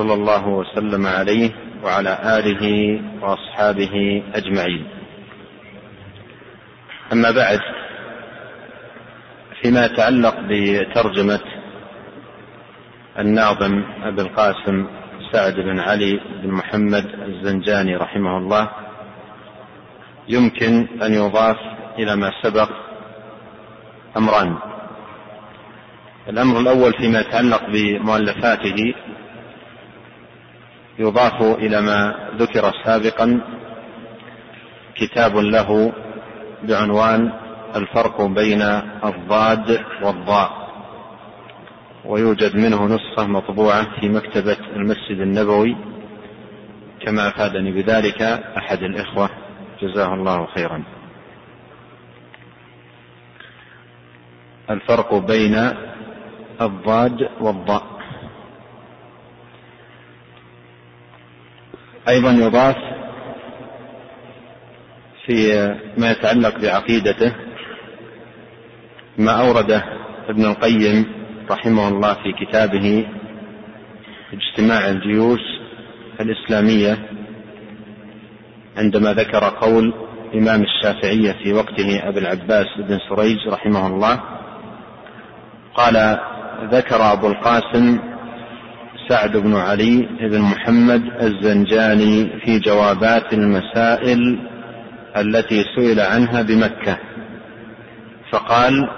صلى الله وسلم عليه وعلى آله وأصحابه أجمعين. أما بعد فيما يتعلق بترجمة الناظم أبي القاسم سعد بن علي بن محمد الزنجاني رحمه الله يمكن أن يضاف إلى ما سبق أمران. الأمر الأول فيما يتعلق بمؤلفاته يضاف إلى ما ذكر سابقا كتاب له بعنوان الفرق بين الضاد والضاء ويوجد منه نسخة مطبوعة في مكتبة المسجد النبوي. كما أفادني بذلك أحد الإخوة جزاه الله خيرا. الفرق بين الضاد والضاء. أيضا يضاف في ما يتعلق بعقيدته ما أورده ابن القيم رحمه الله في كتابه اجتماع الجيوش الإسلامية عندما ذكر قول إمام الشافعية في وقته أبي العباس بن سريج رحمه الله قال ذكر أبو القاسم سعد بن علي بن محمد الزنجاني في جوابات المسائل التي سئل عنها بمكة. فقال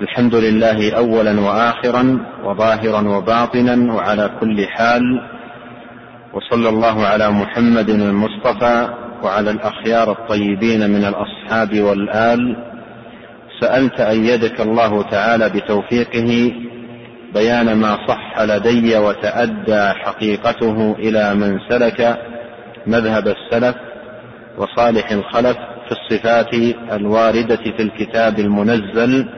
الحمد لله أولا وآخرا وظاهرا وباطنا وعلى كل حال وصلى الله على محمد المصطفى وعلى الأخيار الطيبين من الأصحاب والآل. سألت أيدك الله تعالى بتوفيقه بيان ما صح لدي وتأدى حقيقته إلى من سلك مذهب السلف وصالح الخلف في الصفات الواردة في الكتاب المنزل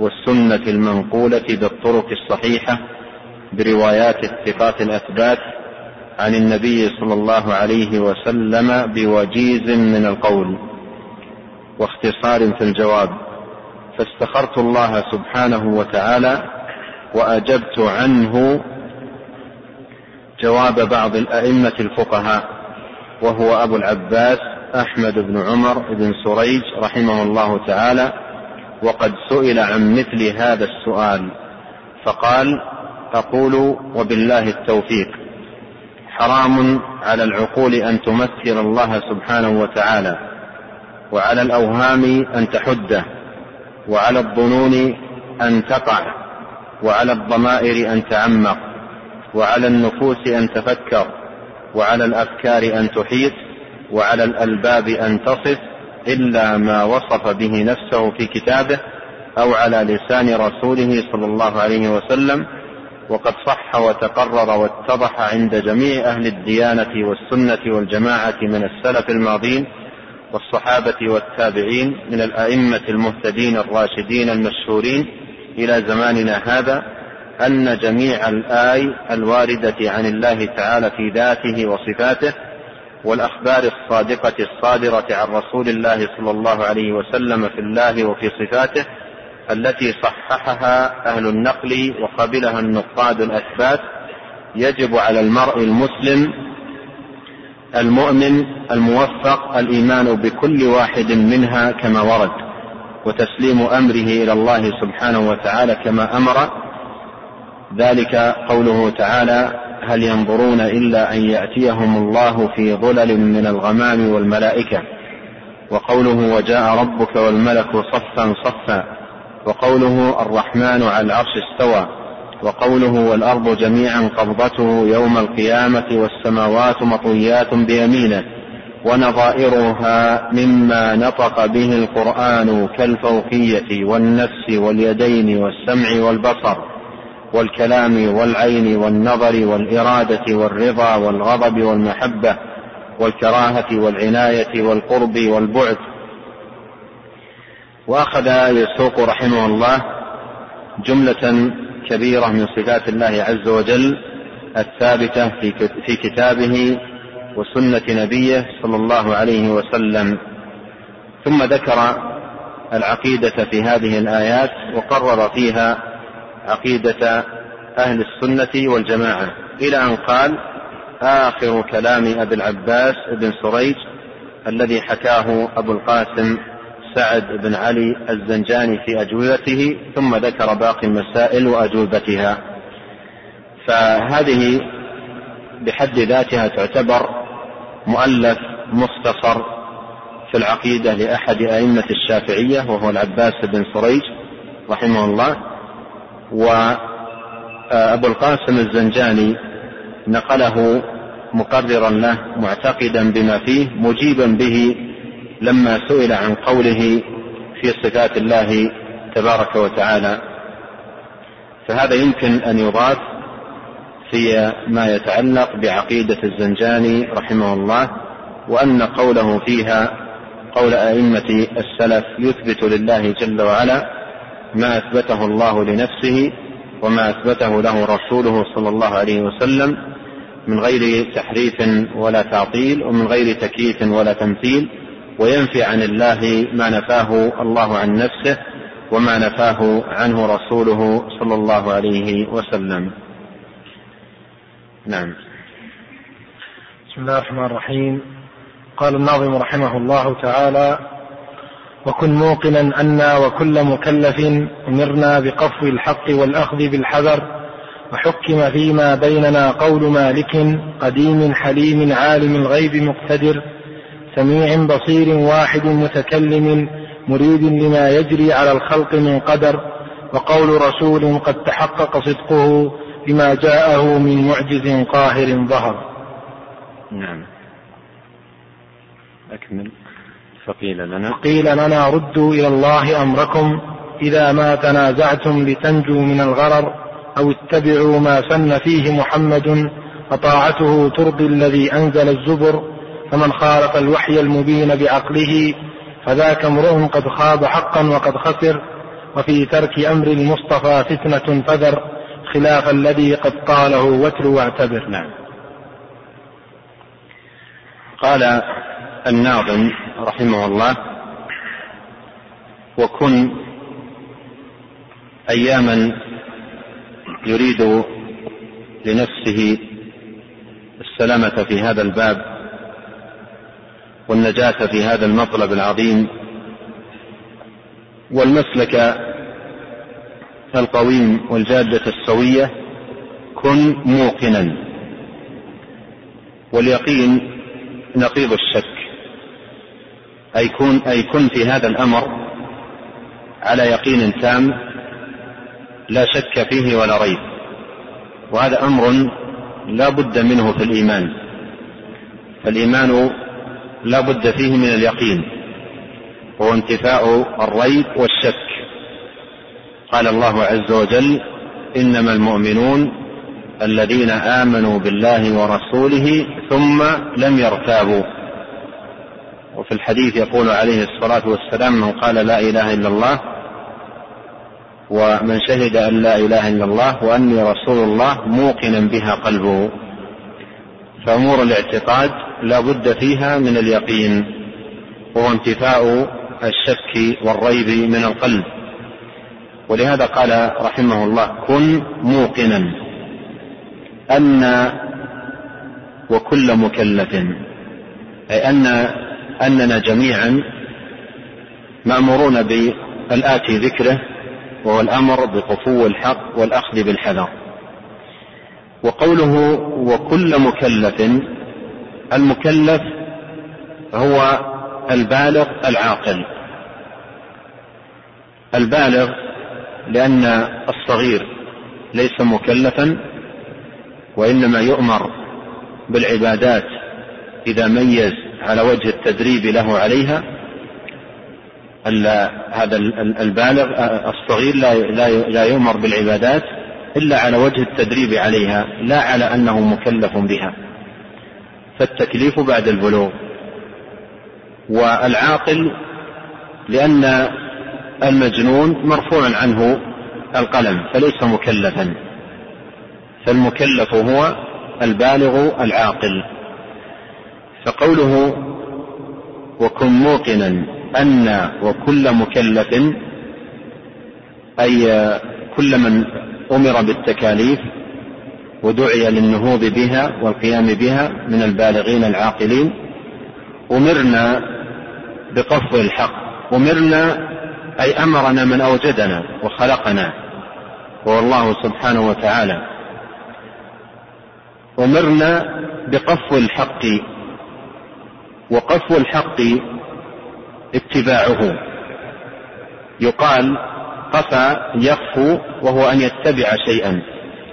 والسنة المنقولة بالطرق الصحيحة بروايات الثقات الأثبات عن النبي صلى الله عليه وسلم بوجيز من القول واختصار في الجواب. فاستخرت الله سبحانه وتعالى وأجبت عنه جواب بعض الأئمة الفقهاء وهو أبو العباس أحمد بن عمر بن سريج رحمه الله تعالى وقد سئل عن مثل هذا السؤال فقال أقول وبالله التوفيق حرام على العقول أن تمثل الله سبحانه وتعالى وعلى الأوهام أن تحده وعلى الظنون أن تقع. وعلى الضمائر أن تعمق وعلى النفوس أن تفكر وعلى الأفكار أن تحيط وعلى الألباب أن تصف إلا ما وصف به نفسه في كتابه أو على لسان رسوله صلى الله عليه وسلم. وقد صح وتقرر واتضح عند جميع أهل الديانة والسنة والجماعة من السلف الماضين والصحابة والتابعين من الأئمة المهتدين الراشدين المشهورين إلى زماننا هذا أن جميع الآي الواردة عن الله تعالى في ذاته وصفاته والأخبار الصادقة الصادرة عن رسول الله صلى الله عليه وسلم في الله وفي صفاته التي صححها أهل النقل وقبلها النقاد الأثبات يجب على المرء المسلم المؤمن الموفق الإيمان بكل واحد منها كما ورد. وتسليم أمره إلى الله سبحانه وتعالى كما أمر. ذلك قوله تعالى هل ينظرون إلا أن يأتيهم الله في ظلل من الغمام والملائكة. وقوله وجاء ربك والملك صفا صفا. وقوله الرحمن على العرش استوى. وقوله والأرض جميعا قبضته يوم القيامة والسماوات مطويات بيمينه. ونظائرها مما نطق به القرآن كالفوقية والنفس واليدين والسمع والبصر والكلام والعين والنظر والإرادة والرضا والغضب والمحبة والكراهة والعناية والقرب والبعد. وأخذ يسوق رحمه الله جملة كبيرة من صفات الله عز وجل الثابتة في كتابه وسنة نبيه صلى الله عليه وسلم. ثم ذكر العقيدة في هذه الآيات وقرر فيها عقيدة أهل السنة والجماعة. إلى أن قال آخر كلام أبي العباس بن سريج الذي حكاه أبو القاسم سعد بن علي الزنجاني في أجوبته ثم ذكر باقي المسائل وأجوبتها. فهذه بحد ذاتها تعتبر مؤلف مختصر في العقيدة لأحد أئمة الشافعية وهو العباس بن سريج رحمه الله. وأبو القاسم الزنجاني نقله مقررا له معتقدا بما فيه مجيبا به لما سئل عن قوله في صفات الله تبارك وتعالى. فهذا يمكن أن يضاف في ما يتعلق بعقيدة الزنجاني رحمه الله وأن قوله فيها قول أئمة السلف يثبت لله جل وعلا ما أثبته الله لنفسه وما أثبته له رسوله صلى الله عليه وسلم من غير تحريف ولا تعطيل ومن غير تكييف ولا تمثيل وينفي عن الله ما نفاه الله عن نفسه وما نفاه عنه رسوله صلى الله عليه وسلم. نعم. بسم الله الرحمن الرحيم. قال الناظم رحمه الله تعالى وكن موقنا أنا وكل مكلف أمرنا بقفو الحق والأخذ بالحذر وحكم فيما بيننا قول مالك قديم حليم عالم الغيب مقتدر سميع بصير واحد متكلم مريد لما يجري على الخلق من قدر وقول رسول قد تحقق صدقه بما جاءه من معجز قاهر ظهر. نعم. أكمل. فقيل لنا. فقيل لنا ردوا إلى الله أمركم إذا ما تنازعتم لتنجوا من الغرر أو اتبعوا ما سن فيه محمد فطاعته ترضي الذي أنزل الزبر فمن خالف الوحي المبين بعقله فذاك امرؤ قد خاب حقا وقد خسر وفي ترك أمر المصطفى فتنة فذر. خلاف الذي قد قاله وتر واعتبر. نعم. قال الناظم رحمه الله وكن أياما يريد لنفسه السلامة في هذا الباب والنجاة في هذا المطلب العظيم والمسلك القويم والجادة السوية كن موقنا. واليقين نقيض الشك. أي كن أي كن في هذا الأمر على يقين تام لا شك فيه ولا ريب. وهذا أمر لا بد منه في الإيمان. فالإيمان لا بد فيه من اليقين وهو انتفاء الريب والشك. قال الله عز وجل إنما المؤمنون الذين آمنوا بالله ورسوله ثم لم يرتابوا. وفي الحديث يقول عليه الصلاة والسلام من قال لا إله إلا الله ومن شهد أن لا إله إلا الله وأني رسول الله موقنا بها قلبه. فأمور الاعتقاد لا بد فيها من اليقين وهو انتفاء الشك والريب من القلب. ولهذا قال رحمه الله كن موقنا أن وكل مكلف أي أن أننا جميعا مأمورون بالآتي ذكره وهو الأمر بقفو الحق والأخذ بالحذر. وقوله وكل مكلف المكلف هو البالغ العاقل. البالغ لأن الصغير ليس مكلفا وإنما يؤمر بالعبادات إذا ميز على وجه التدريب له عليها. هذا البالغ الصغير لا لا يؤمر بالعبادات إلا على وجه التدريب عليها لا على أنه مكلف بها. فالتكليف بعد البلوغ. والعاقل لأن المجنون مرفوع عنه القلم فليس مكلفا. فالمكلف هو البالغ العاقل. فقوله وكن موقنا أن وكل مكلف أي كل من أمر بالتكاليف ودعي للنهوض بها والقيام بها من البالغين العاقلين أمرنا بقفو الحق أمرنا أي أمرنا من أوجدنا وخلقنا. هو الله سبحانه وتعالى أمرنا بقفو الحق وقفو الحق اتباعه. يقال قفى يقفو وهو أن يتبع شيئا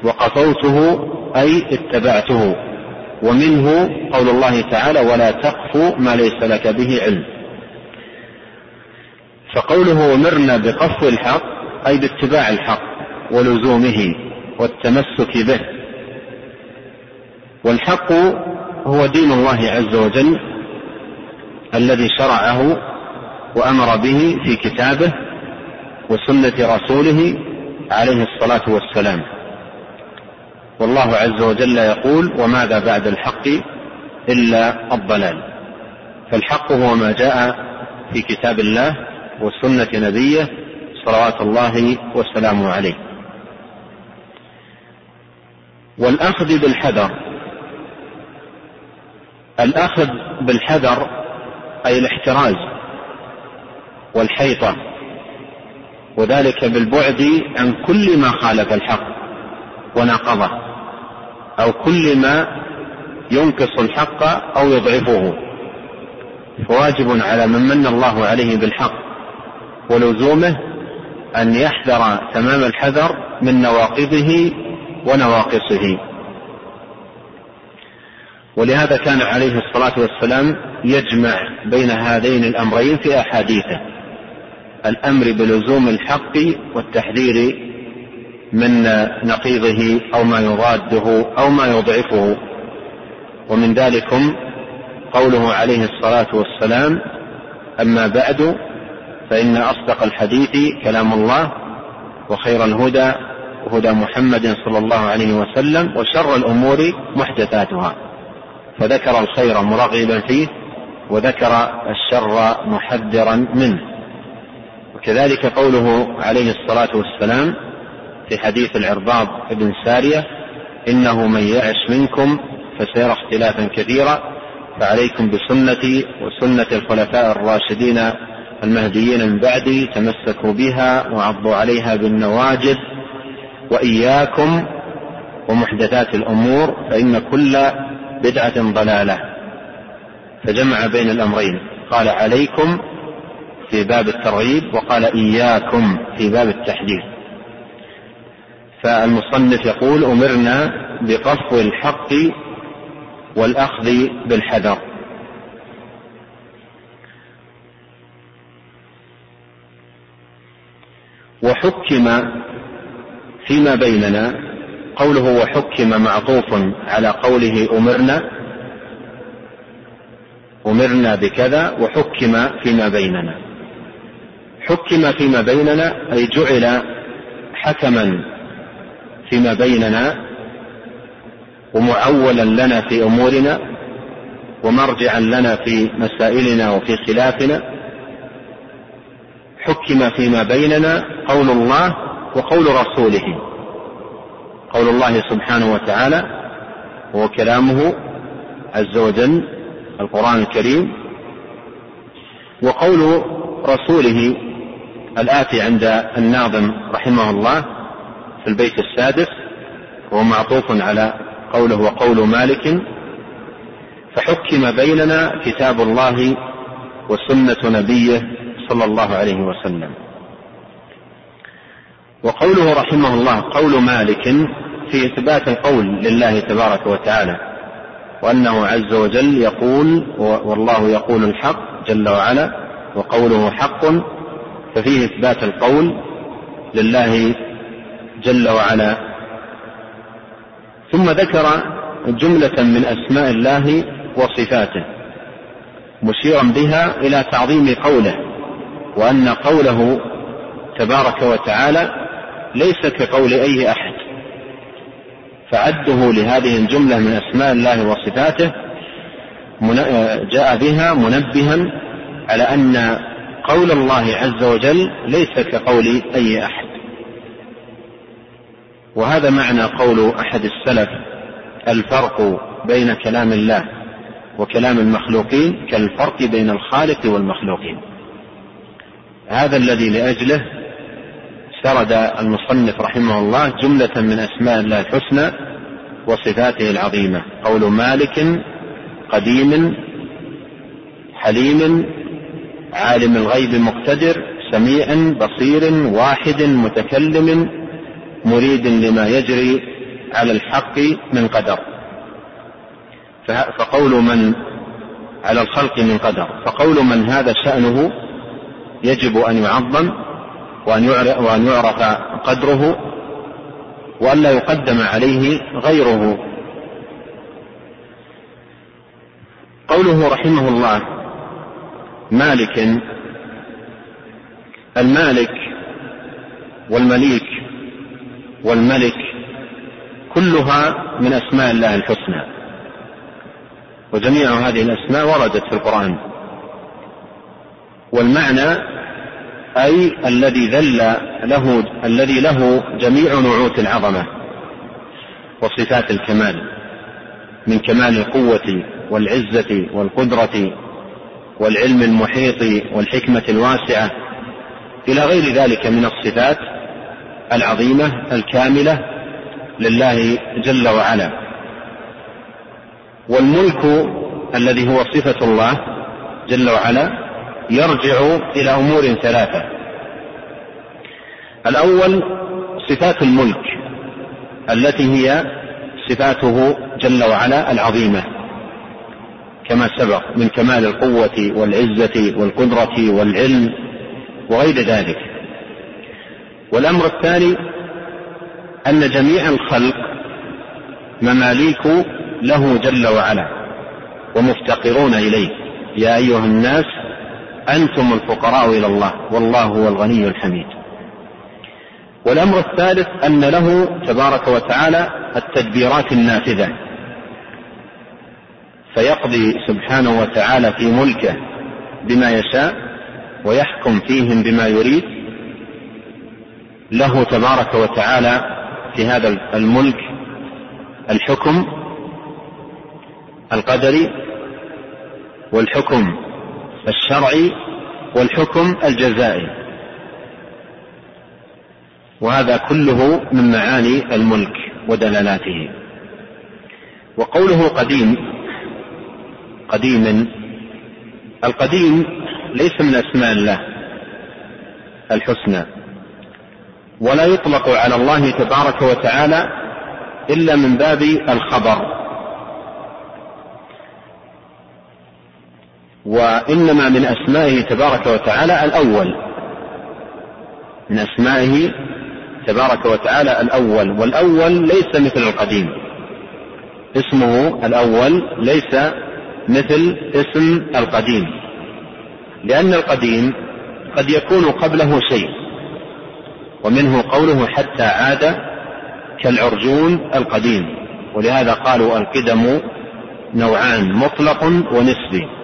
وقفوته أي اتبعته. ومنه قول الله تعالى ولا تقف ما ليس لك به علم. فقوله أمرنا بقفو الحق أي باتباع الحق ولزومه والتمسك به. والحق هو دين الله عز وجل الذي شرعه وأمر به في كتابه وسنة رسوله عليه الصلاة والسلام. والله عز وجل يقول وماذا بعد الحق إلا الضلال فالحق هو ما جاء في كتاب الله وسنه نبيه صلوات الله وسلامه عليه. والأخذ بالحذر. الأخذ بالحذر أي الاحتراز والحيطة. وذلك بالبعد عن كل ما خالف الحق وناقضه أو كل ما ينقص الحق أو يضعفه. فواجب على من من الله عليه بالحق ولزومه أن يحذر تمام الحذر من نواقضه ونواقصه. ولهذا كان عليه الصلاة والسلام يجمع بين هذين الأمرين في أحاديثه الأمر بلزوم الحق والتحذير من نقيضه أو ما يضاده أو ما يضعفه. ومن ذلكم قوله عليه الصلاة والسلام أما بعد فإن أصدق الحديث كلام الله وخير الهدى هدى محمد صلى الله عليه وسلم وشر الأمور محدثاتها. فذكر الخير مرغبا فيه وذكر الشر محذرا منه. وكذلك قوله عليه الصلاة والسلام في حديث العرباض بن سارية إنه من يعش منكم فسيرى اختلافا كثيرا فعليكم بسنتي وسنة الخلفاء الراشدين المهديين من بعدي تمسكوا بها وعضوا عليها بالنواجذ وإياكم ومحدثات الأمور فإن كل بدعة ضلالة. فجمع بين الأمرين قال عليكم في باب الترغيب وقال إياكم في باب التحذير فالمصنف يقول أمرنا بقفو الحق والأخذ بالحذر. وحكم فيما بيننا قوله وحكم معطوف على قوله أمرنا أمرنا بكذا وحكم فيما بيننا. حكم فيما بيننا أي جعل حكما فيما بيننا ومعولا لنا في أمورنا ومرجعا لنا في مسائلنا وفي خلافنا حكم فيما بيننا قول الله وقول رسوله. قول الله سبحانه وتعالى هو كلامه عز وجل القرآن الكريم. وقول رسوله الآتي عند الناظم رحمه الله في البيت السادس هو معطوف على قوله وقول مالك. فحكم بيننا كتاب الله وسنة نبيه صلى الله عليه وسلم. وقوله رحمه الله قول مالك في إثبات القول لله تبارك وتعالى وأنه عز وجل يقول والله يقول الحق جل وعلا وقوله حق ففيه إثبات القول لله جل وعلا. ثم ذكر جملة من أسماء الله وصفاته مشيرا بها إلى تعظيم قوله. وأن قوله تبارك وتعالى ليس كقول أي أحد فعده لهذه الجملة من أسماء الله وصفاته جاء بها منبها على أن قول الله عز وجل ليس كقول أي أحد. وهذا معنى قول أحد السلف الفرق بين كلام الله وكلام المخلوقين كالفرق بين الخالق والمخلوقين. هذا الذي لأجله سرد المصنف رحمه الله جملة من أسماء الله الحسنى وصفاته العظيمة. قول مالك قديم حليم عالم الغيب مقتدر سميع بصير واحد متكلم مريد لما يجري على الحق من قدر. فقول من على الخلق من قدر. فقول من هذا شأنه يجب أن يعظم وأن يعرف قدره وأن لا يقدم عليه غيره. قوله رحمه الله مالك المالك والمليك والملك كلها من أسماء الله الحسنى وجميع هذه الأسماء وردت في القرآن. والمعنى أي الذي ذل له الذي له جميع نعوت العظمة وصفات الكمال من كمال القوة والعزة والقدرة والعلم المحيط والحكمة الواسعة إلى غير ذلك من الصفات العظيمة الكاملة لله جل وعلا. والملك الذي هو صفة الله جل وعلا يرجع إلى أمور ثلاثة. الأول صفات الملك التي هي صفاته جل وعلا العظيمة. كما سبق من كمال القوة والعزة والقدرة والعلم وغير ذلك. والأمر الثاني أن جميع الخلق مماليك له جل وعلا ومفتقرون إليه. يا أيها الناس أنتم الفقراء إلى الله والله هو الغني الحميد. والأمر الثالث أن له تبارك وتعالى التدبيرات النافذة فيقضي سبحانه وتعالى في ملكه بما يشاء ويحكم فيهم بما يريد. له تبارك وتعالى في هذا الملك الحكم القدري والحكم الشرعي والحكم الجزائي. وهذا كله من معاني الملك ودلالاته. وقوله قديم قديم القديم ليس من أسماء الله الحسنى ولا يطلق على الله تبارك وتعالى إلا من باب الخبر. وإنما من أسمائه تبارك وتعالى الأول. من أسمائه تبارك وتعالى الأول والأول ليس مثل القديم. اسمه الأول ليس مثل اسم القديم. لأن القديم قد يكون قبله شيء ومنه قوله حتى عاد كالعرجون القديم. ولهذا قالوا القدم نوعان مطلق ونسبي.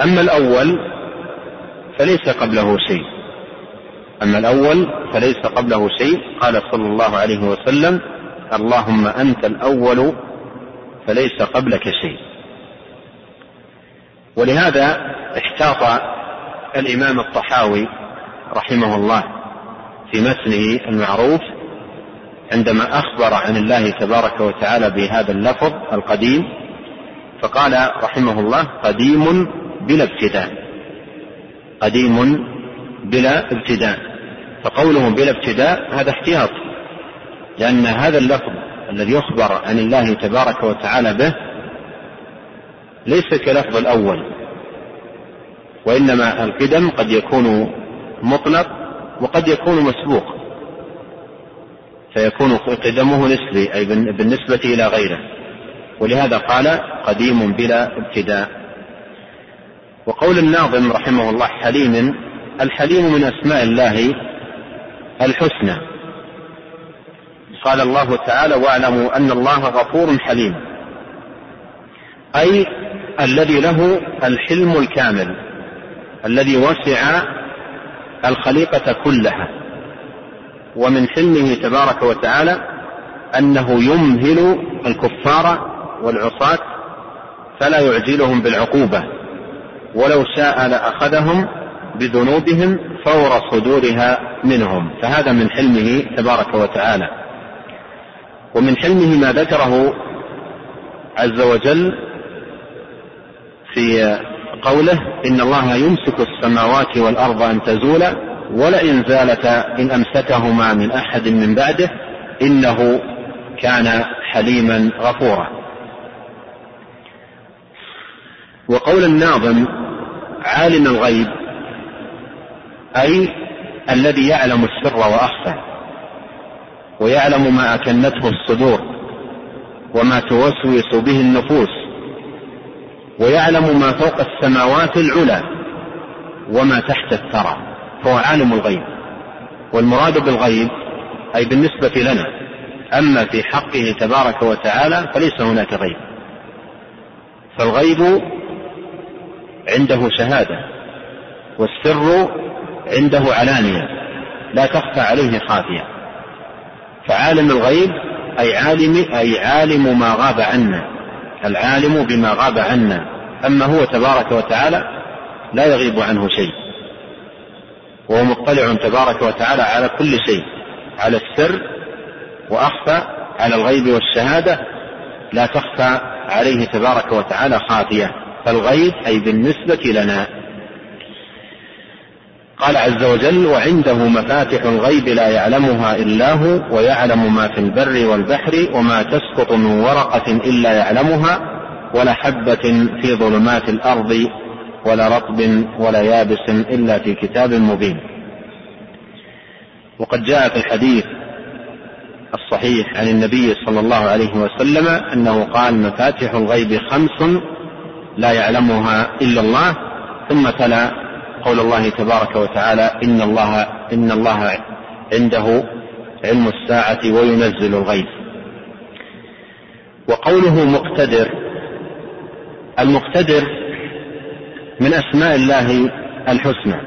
أما الأول فليس قبله شيء. أما الأول فليس قبله شيء. قال صلى الله عليه وسلم اللهم أنت الأول فليس قبلك شيء. ولهذا احتاط الإمام الطحاوي رحمه الله في متنه المعروف عندما أخبر عن الله تبارك وتعالى بهذا اللفظ القديم فقال رحمه الله قديم بلا ابتداء قديم بلا ابتداء. فقوله بلا ابتداء هذا احتياط لأن هذا اللفظ الذي يخبر عن الله تبارك وتعالى به ليس كلفظ الأول وإنما القدم قد يكون مطلق وقد يكون مسبوق فيكون قدمه نسبي أي بالنسبة إلى غيره. ولهذا قال قديم بلا ابتداء. وقول الناظم رحمه الله حليم الحليم من أسماء الله الحسنى. قال الله تعالى واعلموا أن الله غفور حليم. أي الذي له الحلم الكامل الذي وسع الخليقة كلها. ومن حلمه تبارك وتعالى أنه يمهل الكفار والعصاة فلا يعجلهم بالعقوبة. ولو شاء لأخذهم بذنوبهم فور صدورها منهم. فهذا من حلمه تبارك وتعالى. ومن حلمه ما ذكره عز وجل في قوله إن الله يمسك السماوات والأرض أن تزولا ولئن زالتا إن أمسكهما من أحد من بعده إنه كان حليما غفورا. وقول الناظم عالم الغيب أي الذي يعلم السر وأخفى ويعلم ما أكنته الصدور وما توسوس به النفوس ويعلم ما فوق السماوات العلى وما تحت الثرى. فهو عالم الغيب. والمراد بالغيب أي بالنسبة لنا أما في حقه تبارك وتعالى فليس هناك غيب. فالغيب عنده شهادة والسر عنده علانية لا تخفى عليه خافية. فعالم الغيب أي عالم أي عالم ما غاب عنا العالم بما غاب عنا أما هو تبارك وتعالى لا يغيب عنه شيء. وهو مطلع تبارك وتعالى على كل شيء على السر وأخفى على الغيب والشهادة لا تخفى عليه تبارك وتعالى خافية. فالغيب أي بالنسبة لنا. قال عز وجل وعنده مفاتح الغيب لا يعلمها إلا هو ويعلم ما في البر والبحر وما تسقط من ورقة إلا يعلمها ولا حبة في ظلمات الأرض ولا رطب ولا يابس إلا في كتاب مبين. وقد جاء في الحديث الصحيح عن النبي صلى الله عليه وسلم أنه قال مفاتح الغيب خمس لا يعلمها إلا الله ثم تلا قول الله تبارك وتعالى إن الله إن الله عنده علم الساعة وينزل الغيث. وقوله مقتدر المقتدر من أسماء الله الحسنى.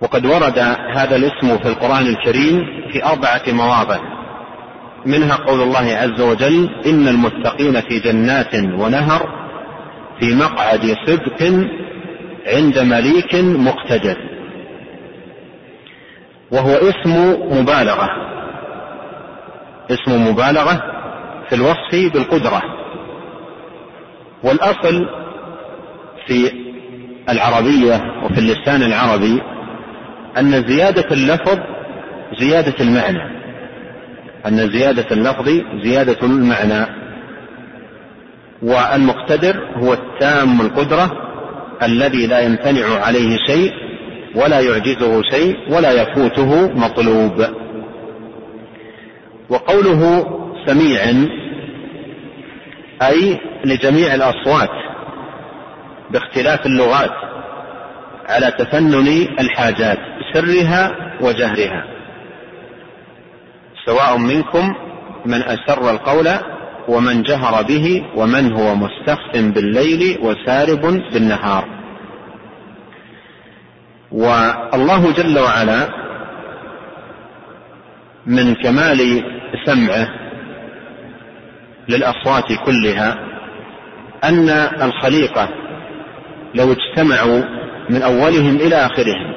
وقد ورد هذا الاسم في القرآن الكريم في أربعة مواضع. منها قول الله عز وجل إن المتقين في جنات ونهر في مقعد صدق عند مليك مقتدر. وهو اسم مبالغة. اسم مبالغة في الوصف بالقدرة. والأصل في العربية وفي اللسان العربي أن زيادة اللفظ زيادة المعنى. أن زيادة اللفظ زيادة المعنى والمقتدر هو التام القدرة الذي لا يمتنع عليه شيء ولا يعجزه شيء ولا يفوته مطلوب. وقوله سميع أي لجميع الأصوات باختلاف اللغات على تفنن الحاجات سرها وجهرها. سواء منكم من أسر القول ومن جهر به ومن هو مستخف بالليل وسارب بالنهار. والله جل وعلا من كمال سمعه للأصوات كلها أن الخليقة لو اجتمعوا من أولهم إلى آخرهم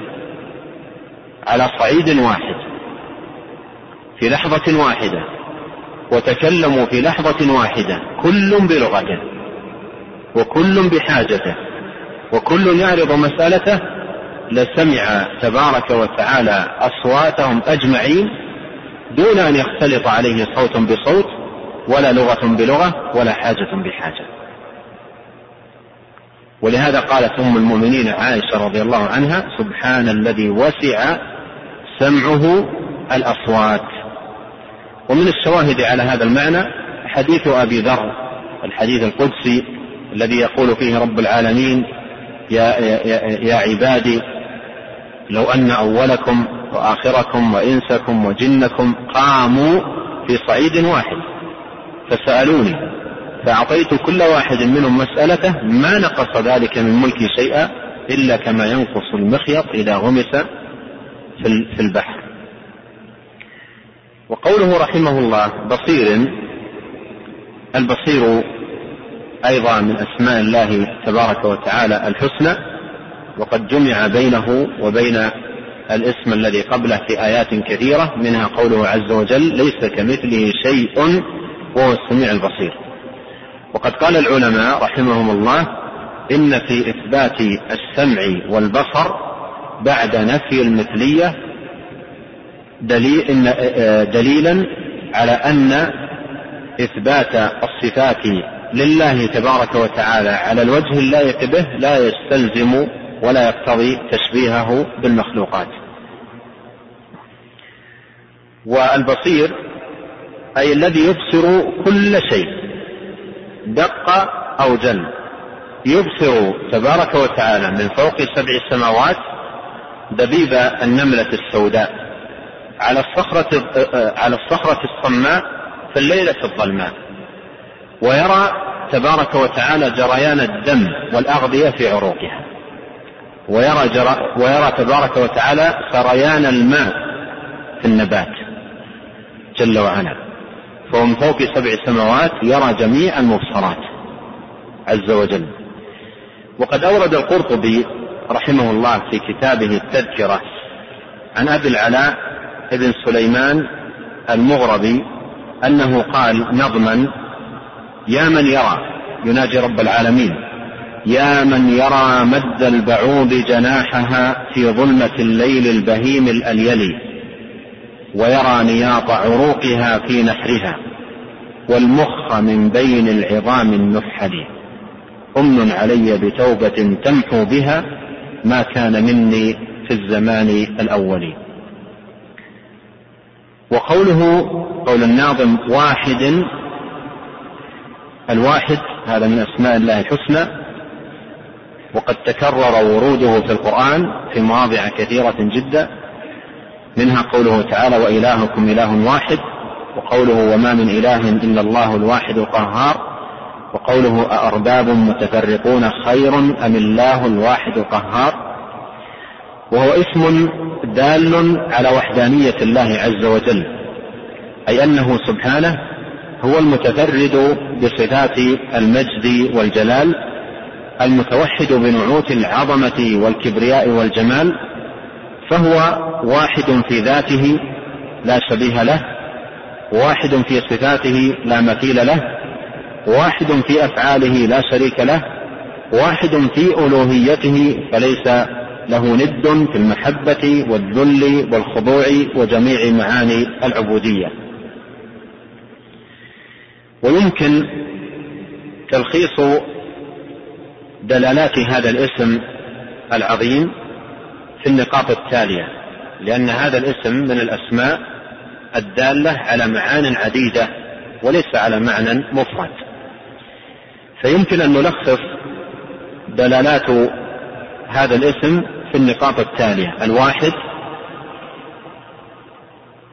على صعيد واحد في لحظة واحدة. وتكلموا في لحظة واحدة. كل بلغته. وكل بحاجته. وكل يعرض مسألته. لسمع تبارك وتعالى أصواتهم أجمعين. دون أن يختلط عليه صوت بصوت. ولا لغة بلغة. ولا حاجة بحاجة. ولهذا قالت أم المؤمنين عائشة رضي الله عنها سبحان الذي وسع سمعه الأصوات. ومن الشواهد على هذا المعنى حديث أبي ذر الحديث القدسي الذي يقول فيه رب العالمين يا, يا, يا عبادي لو أن أولكم وآخركم وإنسكم وجنكم قاموا في صعيد واحد فسألوني فأعطيت كل واحد منهم مسألته ما نقص ذلك من ملكي شيئا إلا كما ينقص المخيط إذا غمس في البحر. وقوله رحمه الله بصير. البصير أيضا من أسماء الله تبارك وتعالى الحسنى وقد جمع بينه وبين الاسم الذي قبله في آيات كثيرة منها قوله عز وجل ليس كمثله شيء وهو السميع البصير. وقد قال العلماء رحمهم الله إن في إثبات السمع والبصر بعد نفي المثلية دليل إن دليلا على أن إثبات الصفات لله تبارك وتعالى على الوجه اللائق به لا يستلزم ولا يقتضي تشبيهه بالمخلوقات. والبصير أي الذي يبصر كل شيء دق أو جل يبصر تبارك وتعالى من فوق سبع السماوات دبيب النملة السوداء. على الصخرة على الصخرة الصماء في الليلة الظلماء ويرى تبارك وتعالى جريان الدم والأغذية في عروقها. ويرى, جر... ويرى تبارك وتعالى سريان الماء في النبات جل وعلا. فهو من فوق سبع سماوات يرى جميع المبصرات عز وجل. وقد أورد القرطبي رحمه الله في كتابه التذكرة عن أبي العلاء ابن سليمان المغربي أنه قال نظما يا من يرى يناجي رب العالمين يا من يرى مد البعوض جناحها في ظلمة الليل البهيم الأليلي ويرى نياط عروقها في نحرها والمخ من بين العظام النحل أمن علي بتوبة تمحو بها ما كان مني في الزمان الأول. وقوله قول الناظم واحد الواحد هذا من أسماء الله الحسنى وقد تكرر وروده في القرآن في مواضع كثيرة جدا منها قوله تعالى وإلهكم إله واحد وقوله وما من إله إلا الله الواحد القهار وقوله أأرباب متفرقون خير أم الله الواحد القهار وهو اسم دال على وحدانية الله عز وجل أي أنه سبحانه هو المتفرد بصفات المجد والجلال المتوحد بنعوت العظمة والكبرياء والجمال فهو واحد في ذاته لا شبيه له واحد في صفاته لا مثيل له واحد في أفعاله لا شريك له واحد في ألوهيته فليس له ند في المحبة والذل والخضوع وجميع معاني العبودية. ويمكن تلخيص دلالات هذا الاسم العظيم في النقاط التالية لأن هذا الاسم من الأسماء الدالة على معان عديدة وليس على معنى مفرد. فيمكن أن نلخص دلالات هذا الاسم في النقاط التالية. الواحد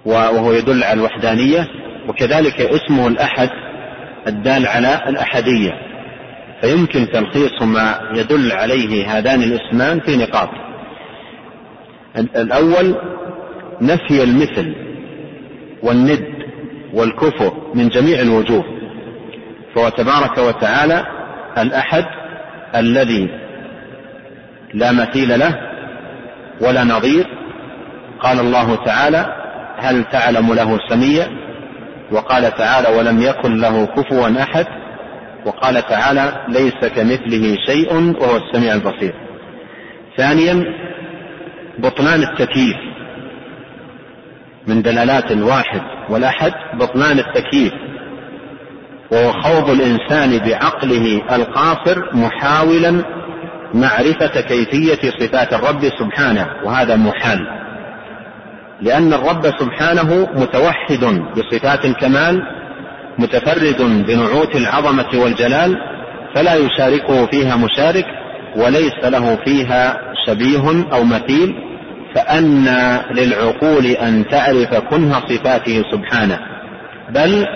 وهو يدل على الوحدانية وكذلك اسمه الأحد الدال على الأحدية. فيمكن تلخيص ما يدل عليه هذان الاسمان في نقاط. الأول نفي المثل والند والكفر من جميع الوجوه. فهو تبارك وتعالى الأحد الذي لا مثيل له ولا نظير. قال الله تعالى هل تعلم له سميا؟ وقال تعالى ولم يكن له كفوا أحد؟ وقال تعالى ليس كمثله شيء وهو السميع البصير. ثانيا بطلان التكييف. من دلالات الواحد والأحد بطلان التكييف. وهو خوض الإنسان بعقله القاصر محاولا معرفة كيفية صفات الرب سبحانه وهذا محال. لأن الرب سبحانه متوحد بصفات الكمال متفرد بنعوت العظمة والجلال فلا يشاركه فيها مشارك وليس له فيها شبيه أو مثيل فأن للعقول أن تعرف كنه صفاته سبحانه. بل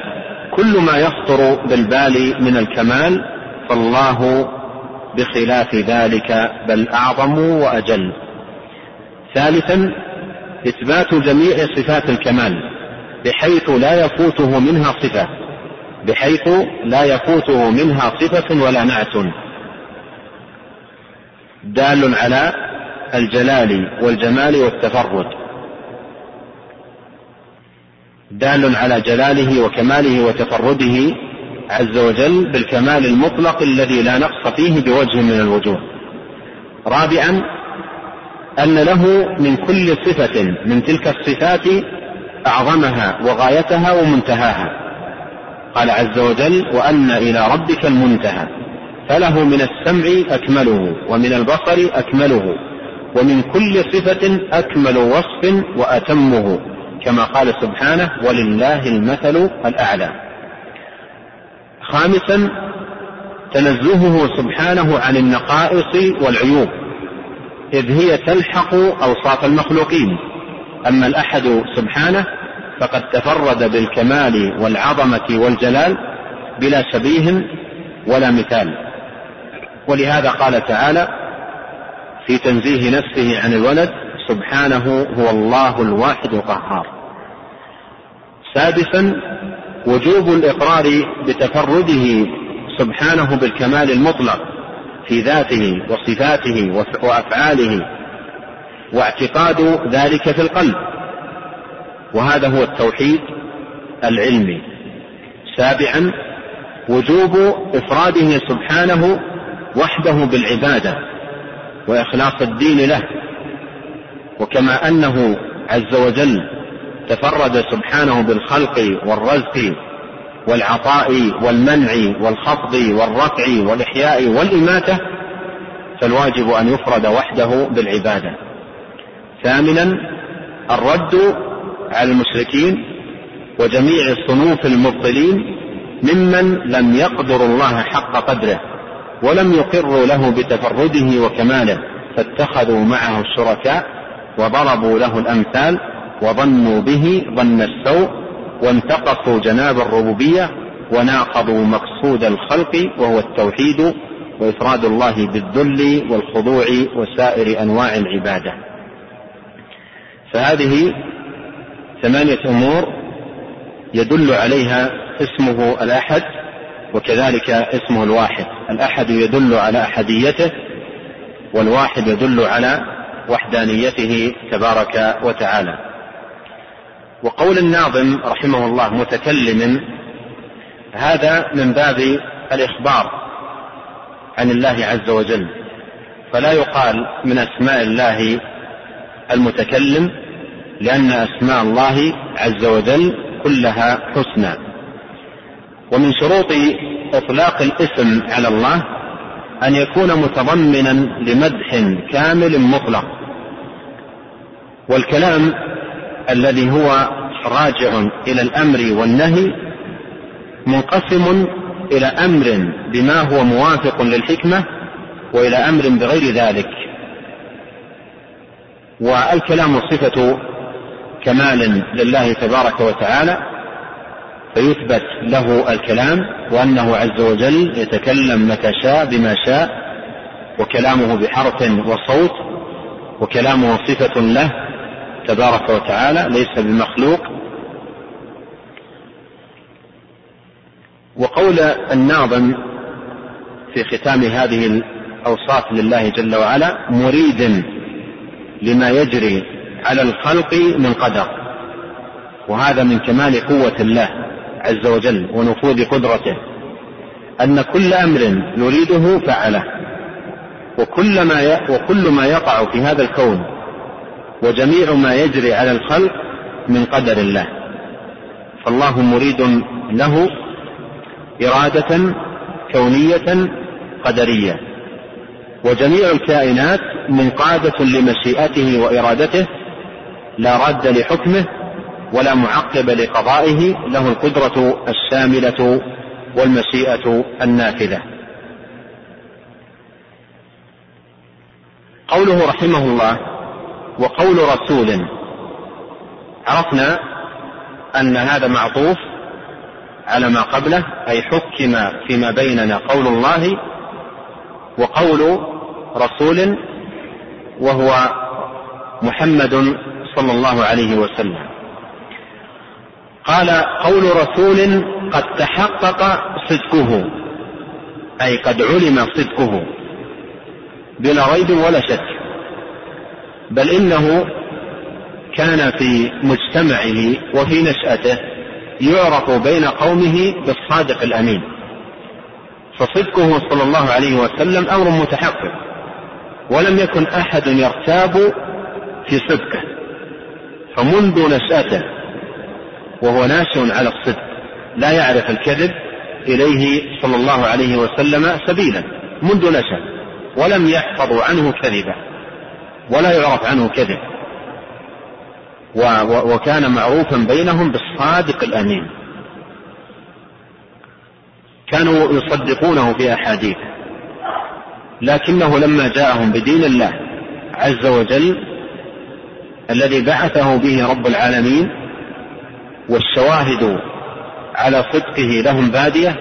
كل ما يخطر بالبال من الكمال فالله بخلاف ذلك بل أعظم وأجل. ثالثا إثبات جميع صفات الكمال بحيث لا يفوته منها صفة بحيث لا يفوته منها صفة ولا نعت. دال على الجلال والجمال والتفرد. دال على جلاله وكماله وتفرده عز وجل بالكمال المطلق الذي لا نقص فيه بوجه من الوجوه. رابعا أن له من كل صفة من تلك الصفات أعظمها وغايتها ومنتهاها. قال عز وجل وأن إلى ربك المنتهى. فله من السمع أكمله ومن البصر أكمله ومن كل صفة أكمل وصف وأتمه كما قال سبحانه ولله المثل الأعلى. خامسا تنزهه سبحانه عن النقائص والعيوب إذ هي تلحق أوصاف المخلوقين. أما الأحد سبحانه فقد تفرد بالكمال والعظمة والجلال بلا شبيه ولا مثال. ولهذا قال تعالى في تنزيه نفسه عن الولد سبحانه هو الله الواحد القهار. سادسا وجوب الإقرار بتفرده سبحانه بالكمال المطلق في ذاته وصفاته وأفعاله واعتقاد ذلك في القلب. وهذا هو التوحيد العلمي. سابعا وجوب إفراده سبحانه وحده بالعبادة وإخلاص الدين له. وكما أنه عز وجل تفرد سبحانه بالخلق والرزق والعطاء والمنع والخفض والرفع والإحياء والإماتة فالواجب أن يفرد وحده بالعبادة. ثامنا الرد على المشركين وجميع صنوف المبطلين ممن لم يقدروا الله حق قدره ولم يقروا له بتفرده وكماله فاتخذوا معه الشركاء وضربوا له الأمثال وظنوا به ظن السوء وانتقصوا جناب الربوبية وناقضوا مقصود الخلق وهو التوحيد وإفراد الله بالذل والخضوع وسائر أنواع العبادة. فهذه ثمانية أمور يدل عليها اسمه الأحد وكذلك اسمه الواحد. الأحد يدل على أحديته والواحد يدل على وحدانيته تبارك وتعالى. وقول الناظم رحمه الله متكلم هذا من باب الإخبار عن الله عز وجل. فلا يقال من أسماء الله المتكلم لأن أسماء الله عز وجل كلها حسنى. ومن شروط إطلاق الاسم على الله أن يكون متضمنا لمدح كامل مطلق. والكلام الذي هو راجع إلى الأمر والنهي منقسم إلى أمر بما هو موافق للحكمة وإلى أمر بغير ذلك. والكلام صفة كمال لله تبارك وتعالى فيثبت له الكلام وأنه عز وجل يتكلم متى شاء بما شاء وكلامه بحرف وصوت وكلامه صفة له تبارك وتعالى ليس بمخلوق. وقول الناظم في ختام هذه الأوصاف لله جل وعلا مريد لما يجري على الخلق من قدر وهذا من كمال قوة الله عز وجل ونفوذ قدرته أن كل أمر يريده فعله وكل ما وكل ما يقع في هذا الكون وجميع ما يجري على الخلق من قدر الله. فالله مريد له إرادة كونية قدرية. وجميع الكائنات منقادة لمشيئته وإرادته لا راد لحكمه ولا معقب لقضائه له القدرة الشاملة والمشيئة النافذة. قوله رحمه الله وقول رسول. عرفنا أن هذا معطوف على ما قبله أي حكم فيما بيننا قول الله وقول رسول وهو محمد صلى الله عليه وسلم. قال قول رسول قد تحقق صدقه أي قد علم صدقه بلا ريب ولا شك. بل إنه كان في مجتمعه وفي نشأته يعرف بين قومه بالصادق الأمين. فصدقه صلى الله عليه وسلم أمر متحقق ولم يكن أحد يرتاب في صدقه. فمنذ نشأته وهو ناشئ على الصدق لا يعرف الكذب إليه صلى الله عليه وسلم سبيلا منذ نشأ ولم يحفظوا عنه كذبا. ولا يعرف عنه كذب. وكان معروفا بينهم بالصادق الأمين. كانوا يصدقونه في أحاديث لكنه لما جاءهم بدين الله عز وجل الذي بعثه به رب العالمين والشواهد على صدقه لهم بادية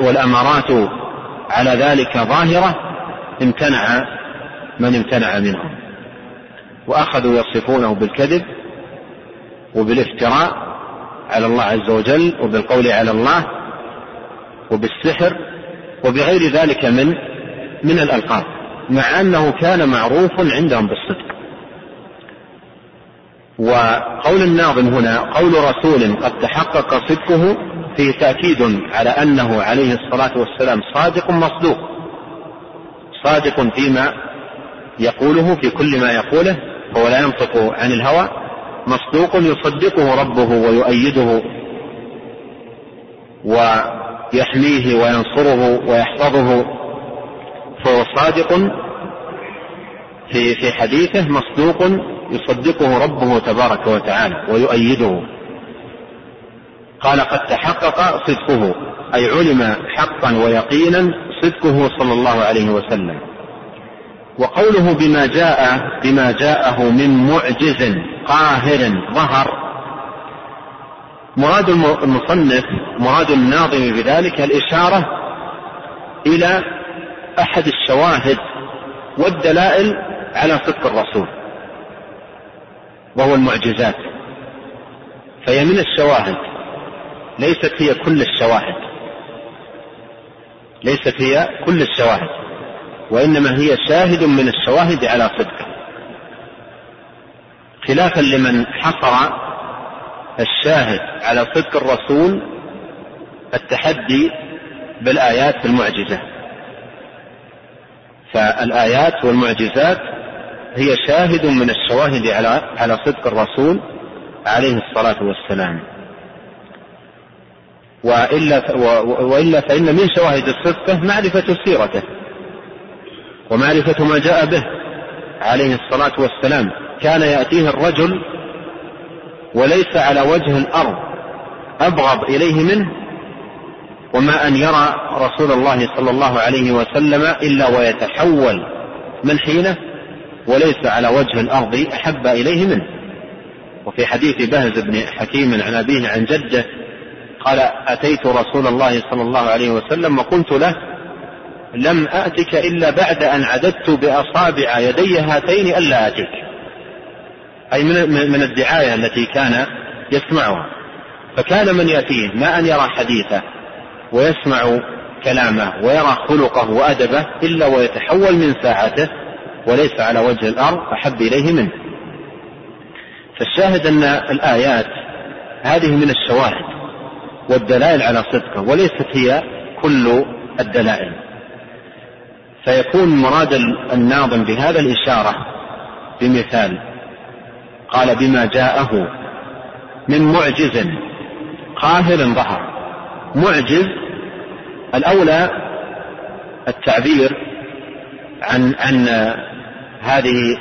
والأمارات على ذلك ظاهرة امتنع من امتنع منهم وأخذوا يصفونه بالكذب وبالافتراء على الله عز وجل وبالقول على الله وبالسحر وبغير ذلك من من الألقاب مع أنه كان معروف عندهم بالصدق. وقول الناظم هنا قول رسول قد تحقق صدقه فيه تأكيد على أنه عليه الصلاة والسلام صادق مصدوق صادق فيما يقوله في كل ما يقوله فهو لا ينطق عن الهوى مصدوق يصدقه ربه ويؤيده ويحميه وينصره ويحفظه فهو صادق في في حديثه مصدوق يصدقه ربه تبارك وتعالى ويؤيده. قال قد تحقق صدقه أي علم حقا ويقينا صدقه صلى الله عليه وسلم. وقوله بما جاء بما جاءه من معجز قاهر ظهر. مراد المصنف مراد الناظم بذلك الإشارة إلى أحد الشواهد والدلائل على صدق الرسول وهو المعجزات. فهي من الشواهد ليست هي كل الشواهد. ليست هي كل الشواهد. وإنما هي شاهد من الشواهد على صدقه خلافا لمن حصر الشاهد على صدق الرسول التحدي بالآيات المعجزة. فالآيات والمعجزات هي شاهد من الشواهد على على صدق الرسول عليه الصلاة والسلام. وإلا وإلا فإن من شواهد الصدق معرفة سيرته. ومعرفة ما جاء به عليه الصلاة والسلام. كان يأتيه الرجل وليس على وجه الأرض أبغض إليه منه وما أن يرى رسول الله صلى الله عليه وسلم إلا ويتحول من حينه وليس على وجه الأرض أحب إليه منه. وفي حديث بهز بن حكيم عن أبيه عن جده قال أتيت رسول الله صلى الله عليه وسلم وقلت له لم آتك إلا بعد أن عددت بأصابع يدي هاتين ألا آتيك أي من, من الدعاية التي كان يسمعها. فكان من يأتيه ما أن يرى حديثه ويسمع كلامه ويرى خلقه وأدبه إلا ويتحول من ساعته وليس على وجه الأرض أحب إليه منه. فالشاهد أن الآيات هذه من الشواهد والدلائل على صدقه وليست هي كل الدلائل. فيكون مراد الناظم بهذا الإشارة بمثال. قال بما جاءه من معجز قاهر ظهر. معجز الأولى التعبير عن عن هذه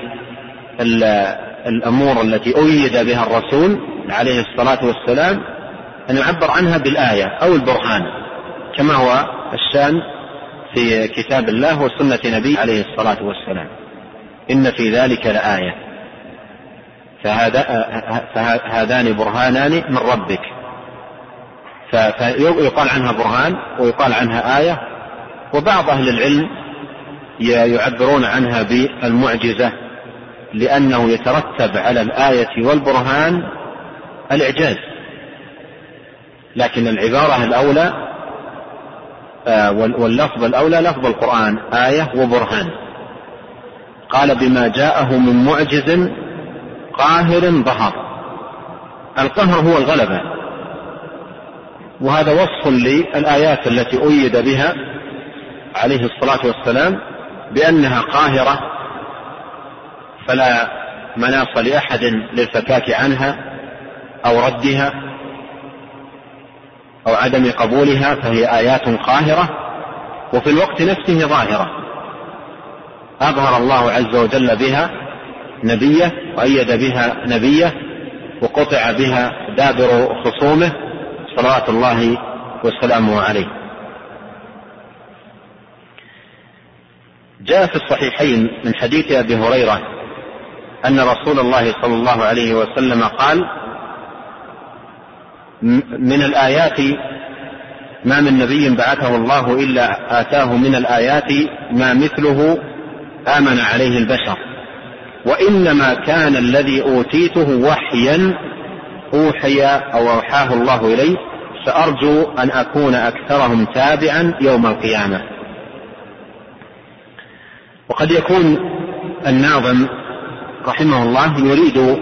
الأمور التي أيد بها الرسول عليه الصلاة والسلام أن يعبر عنها بالآية أو البرهان كما هو الشأن في كتاب الله وسنة نبيه عليه الصلاة والسلام. إن في ذلك لآية. فهذا فهذان برهانان من ربك. فيقال عنها برهان ويقال عنها آية. وبعض أهل العلم يعبرون عنها بالمعجزة لأنه يترتب على الآية والبرهان الإعجاز. لكن العبارة الأولى واللفظ الأولى لفظ القرآن آية وبرهان. قال بما جاءه من معجز قاهر ظهر. القهر هو الغلبة. وهذا وصف للآيات التي أيد بها عليه الصلاة والسلام بأنها قاهرة فلا مناص لأحد للفكاك عنها أو ردها. أو عدم قبولها فهي آيات قاهرة وفي الوقت نفسه ظاهرة. أظهر الله عز وجل بها نبيه وأيد بها نبيه وقطع بها دابر خصومه صلوات الله وسلامه عليه. جاء في الصحيحين من حديث أبي هريرة أن رسول الله صلى الله عليه وسلم قال من الآيات ما من نبي بعثه الله إلا آتاه من الآيات ما مثله آمن عليه البشر. وإنما كان الذي أوتيته وحيا أوحي أو أوحاه الله إلي فأرجو أن أكون أكثرهم تابعا يوم القيامة. وقد يكون الناظم رحمه الله يريد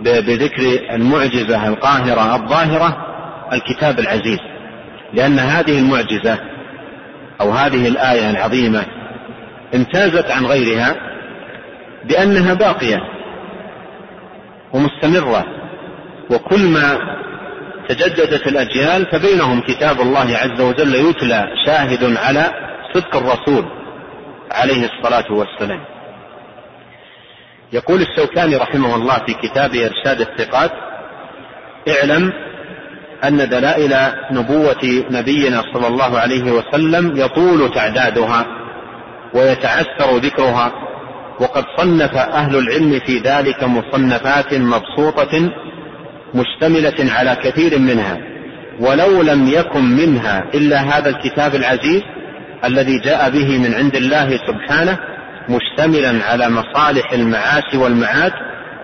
بذكر المعجزة القاهرة الظاهرة الكتاب العزيز. لأن هذه المعجزة أو هذه الآية العظيمة امتازت عن غيرها بأنها باقية ومستمرة. وكل ما تجددت الأجيال فبينهم كتاب الله عز وجل يتلى شاهد على صدق الرسول عليه الصلاة والسلام. يقول الشوكاني رحمه الله في كتاب إرشاد الثقات اعلم أن دلائل نبوة نبينا صلى الله عليه وسلم يطول تعدادها ويتعسر ذكرها وقد صنف أهل العلم في ذلك مصنفات مبسوطة مشتملة على كثير منها ولو لم يكن منها إلا هذا الكتاب العزيز الذي جاء به من عند الله سبحانه مشتملا على مصالح المعاش والمعاد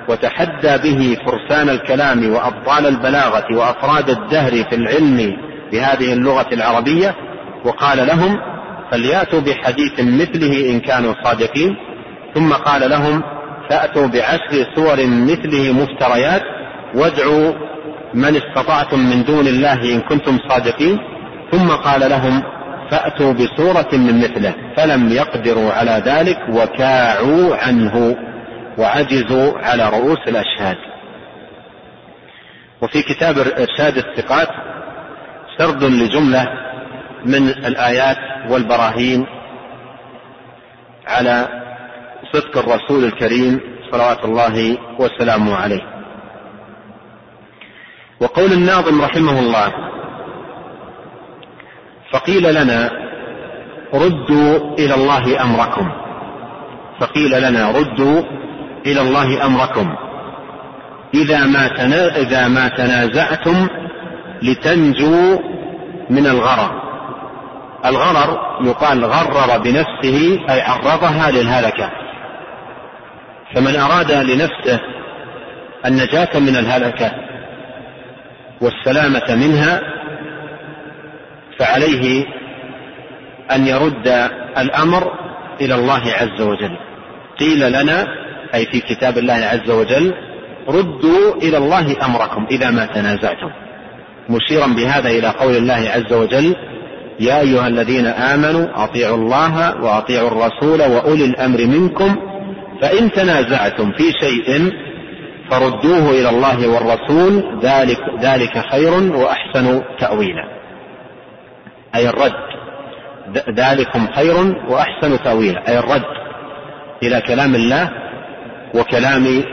وتحدى به فرسان الكلام وأبطال البلاغة وأفراد الدهر في العلم بهذه اللغة العربية وقال لهم فليأتوا بحديث مثله إن كانوا صادقين. ثم قال لهم فأتوا بعشر سور مثله مفتريات وادعوا من استطعتم من دون الله إن كنتم صادقين. ثم قال لهم فأتوا بسورة من مثله فلم يقدروا على ذلك وكاعوا عنه وعجزوا على رؤوس الأشهاد. وفي كتاب إرشاد الثقات سرد لجملة من الآيات والبراهين على صدق الرسول الكريم صلوات الله وسلامه عليه. وقول الناظم رحمه الله فقيل لنا ردوا إلى الله أمركم. فقيل لنا ردوا إلى الله أمركم. إذا ما إذا ما تنازعتم لتنجوا من الغرر. الغرر يقال غرر بنفسه أي عرضها للهلكة. فمن أراد لنفسه النجاة من الهلكة والسلامة منها فعليه أن يرد الأمر إلى الله عز وجل. قيل لنا أي في كتاب الله عز وجل ردوا إلى الله أمركم إذا ما تنازعتم. مشيرا بهذا إلى قول الله عز وجل يا أيها الذين آمنوا أطيعوا الله وأطيعوا الرسول وأولي الأمر منكم فإن تنازعتم في شيء فردوه إلى الله والرسول ذلك ذلك خير وأحسن تأويلا. أي الرد. ذلكم خير وأحسن تأويلا. أي الرد إلى كلام الله وكلام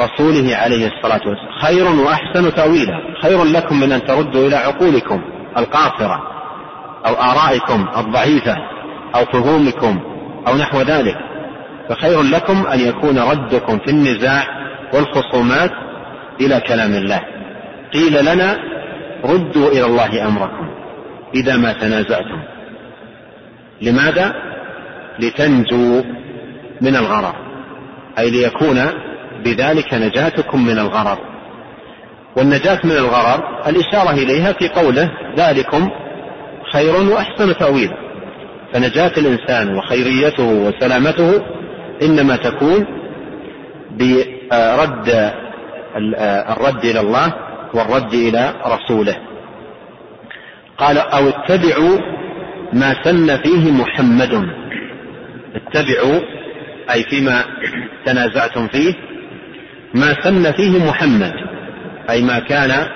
رسوله عليه الصلاة والسلام. خير وأحسن تأويلا. خير لكم من أن تردوا إلى عقولكم القاصرة أو آرائكم الضعيفة أو فهومكم أو نحو ذلك. فخير لكم أن يكون ردكم في النزاع والخصومات إلى كلام الله. قيل لنا ردوا إلى الله أمركم. إذا ما تنازعتم. لماذا؟ لتنجوا من الغرر. أي ليكون بذلك نجاتكم من الغرر. والنجاة من الغرر الإشارة إليها في قوله ذلكم خير وأحسن تأويلا. فنجاة الإنسان وخيريته وسلامته إنما تكون برد الرد إلى الله والرد إلى رسوله. قال أو اتبعوا ما سن فيه محمد. اتبعوا أي فيما تنازعتم فيه ما سن فيه محمد أي ما كان آه،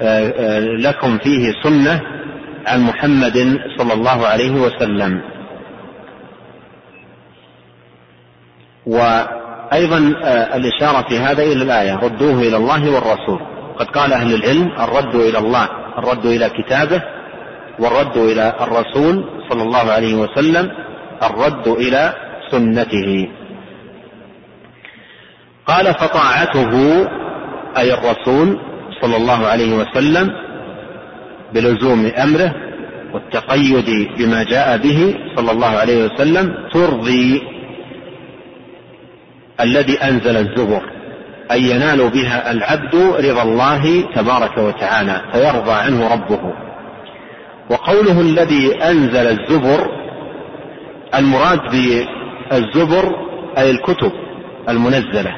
آه، لكم فيه سنة عن محمد صلى الله عليه وسلم. وأيضا آه، الإشارة في هذا إلى الآية ردوه إلى الله والرسول. قد قال أهل العلم الرد إلى الله. الرد إلى كتابه والرد إلى الرسول صلى الله عليه وسلم الرد إلى سنته. قال فطاعته أي الرسول صلى الله عليه وسلم بلزوم أمره والتقيد بما جاء به صلى الله عليه وسلم ترضي الذي أنزل الزبر. أن ينال بها العبد رضا الله تبارك وتعالى فيرضى عنه ربه. وقوله الذي أنزل الزبر المراد بالزبر أي الكتب المنزلة.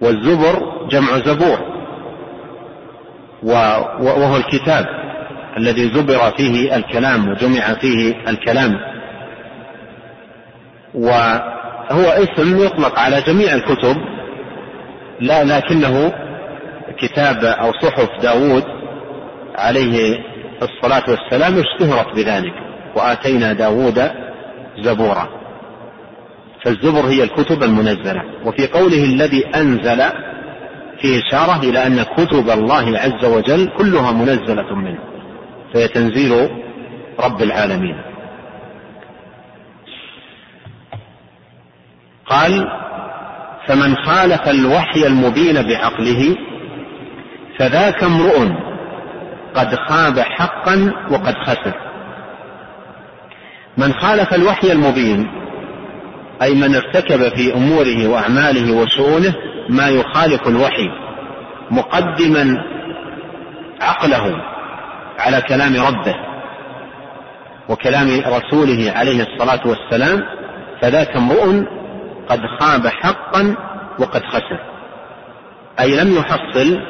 والزبر جمع زبور وهو الكتاب الذي زبر فيه الكلام وجمع فيه الكلام. وهو اسم يطلق على جميع الكتب لا لكنه كتاب أو صحف داود عليه الصلاة والسلام اشتهرت بذلك وآتينا داود زبورا. فالزبر هي الكتب المنزلة وفي قوله الذي أنزل في إشارة إلى أن كتب الله عز وجل كلها منزلة منه فهي تنزيل رب العالمين. قال فمن خالف الوحي المبين بعقله فذاك امرؤ قد خاب حقا وقد خسر. من خالف الوحي المبين أي من ارتكب في أموره وأعماله وشؤونه ما يخالف الوحي مقدما عقله على كلام ربه وكلام رسوله عليه الصلاة والسلام فذاك امرؤ قد خاب حقا وقد خسر. أي لم يحصل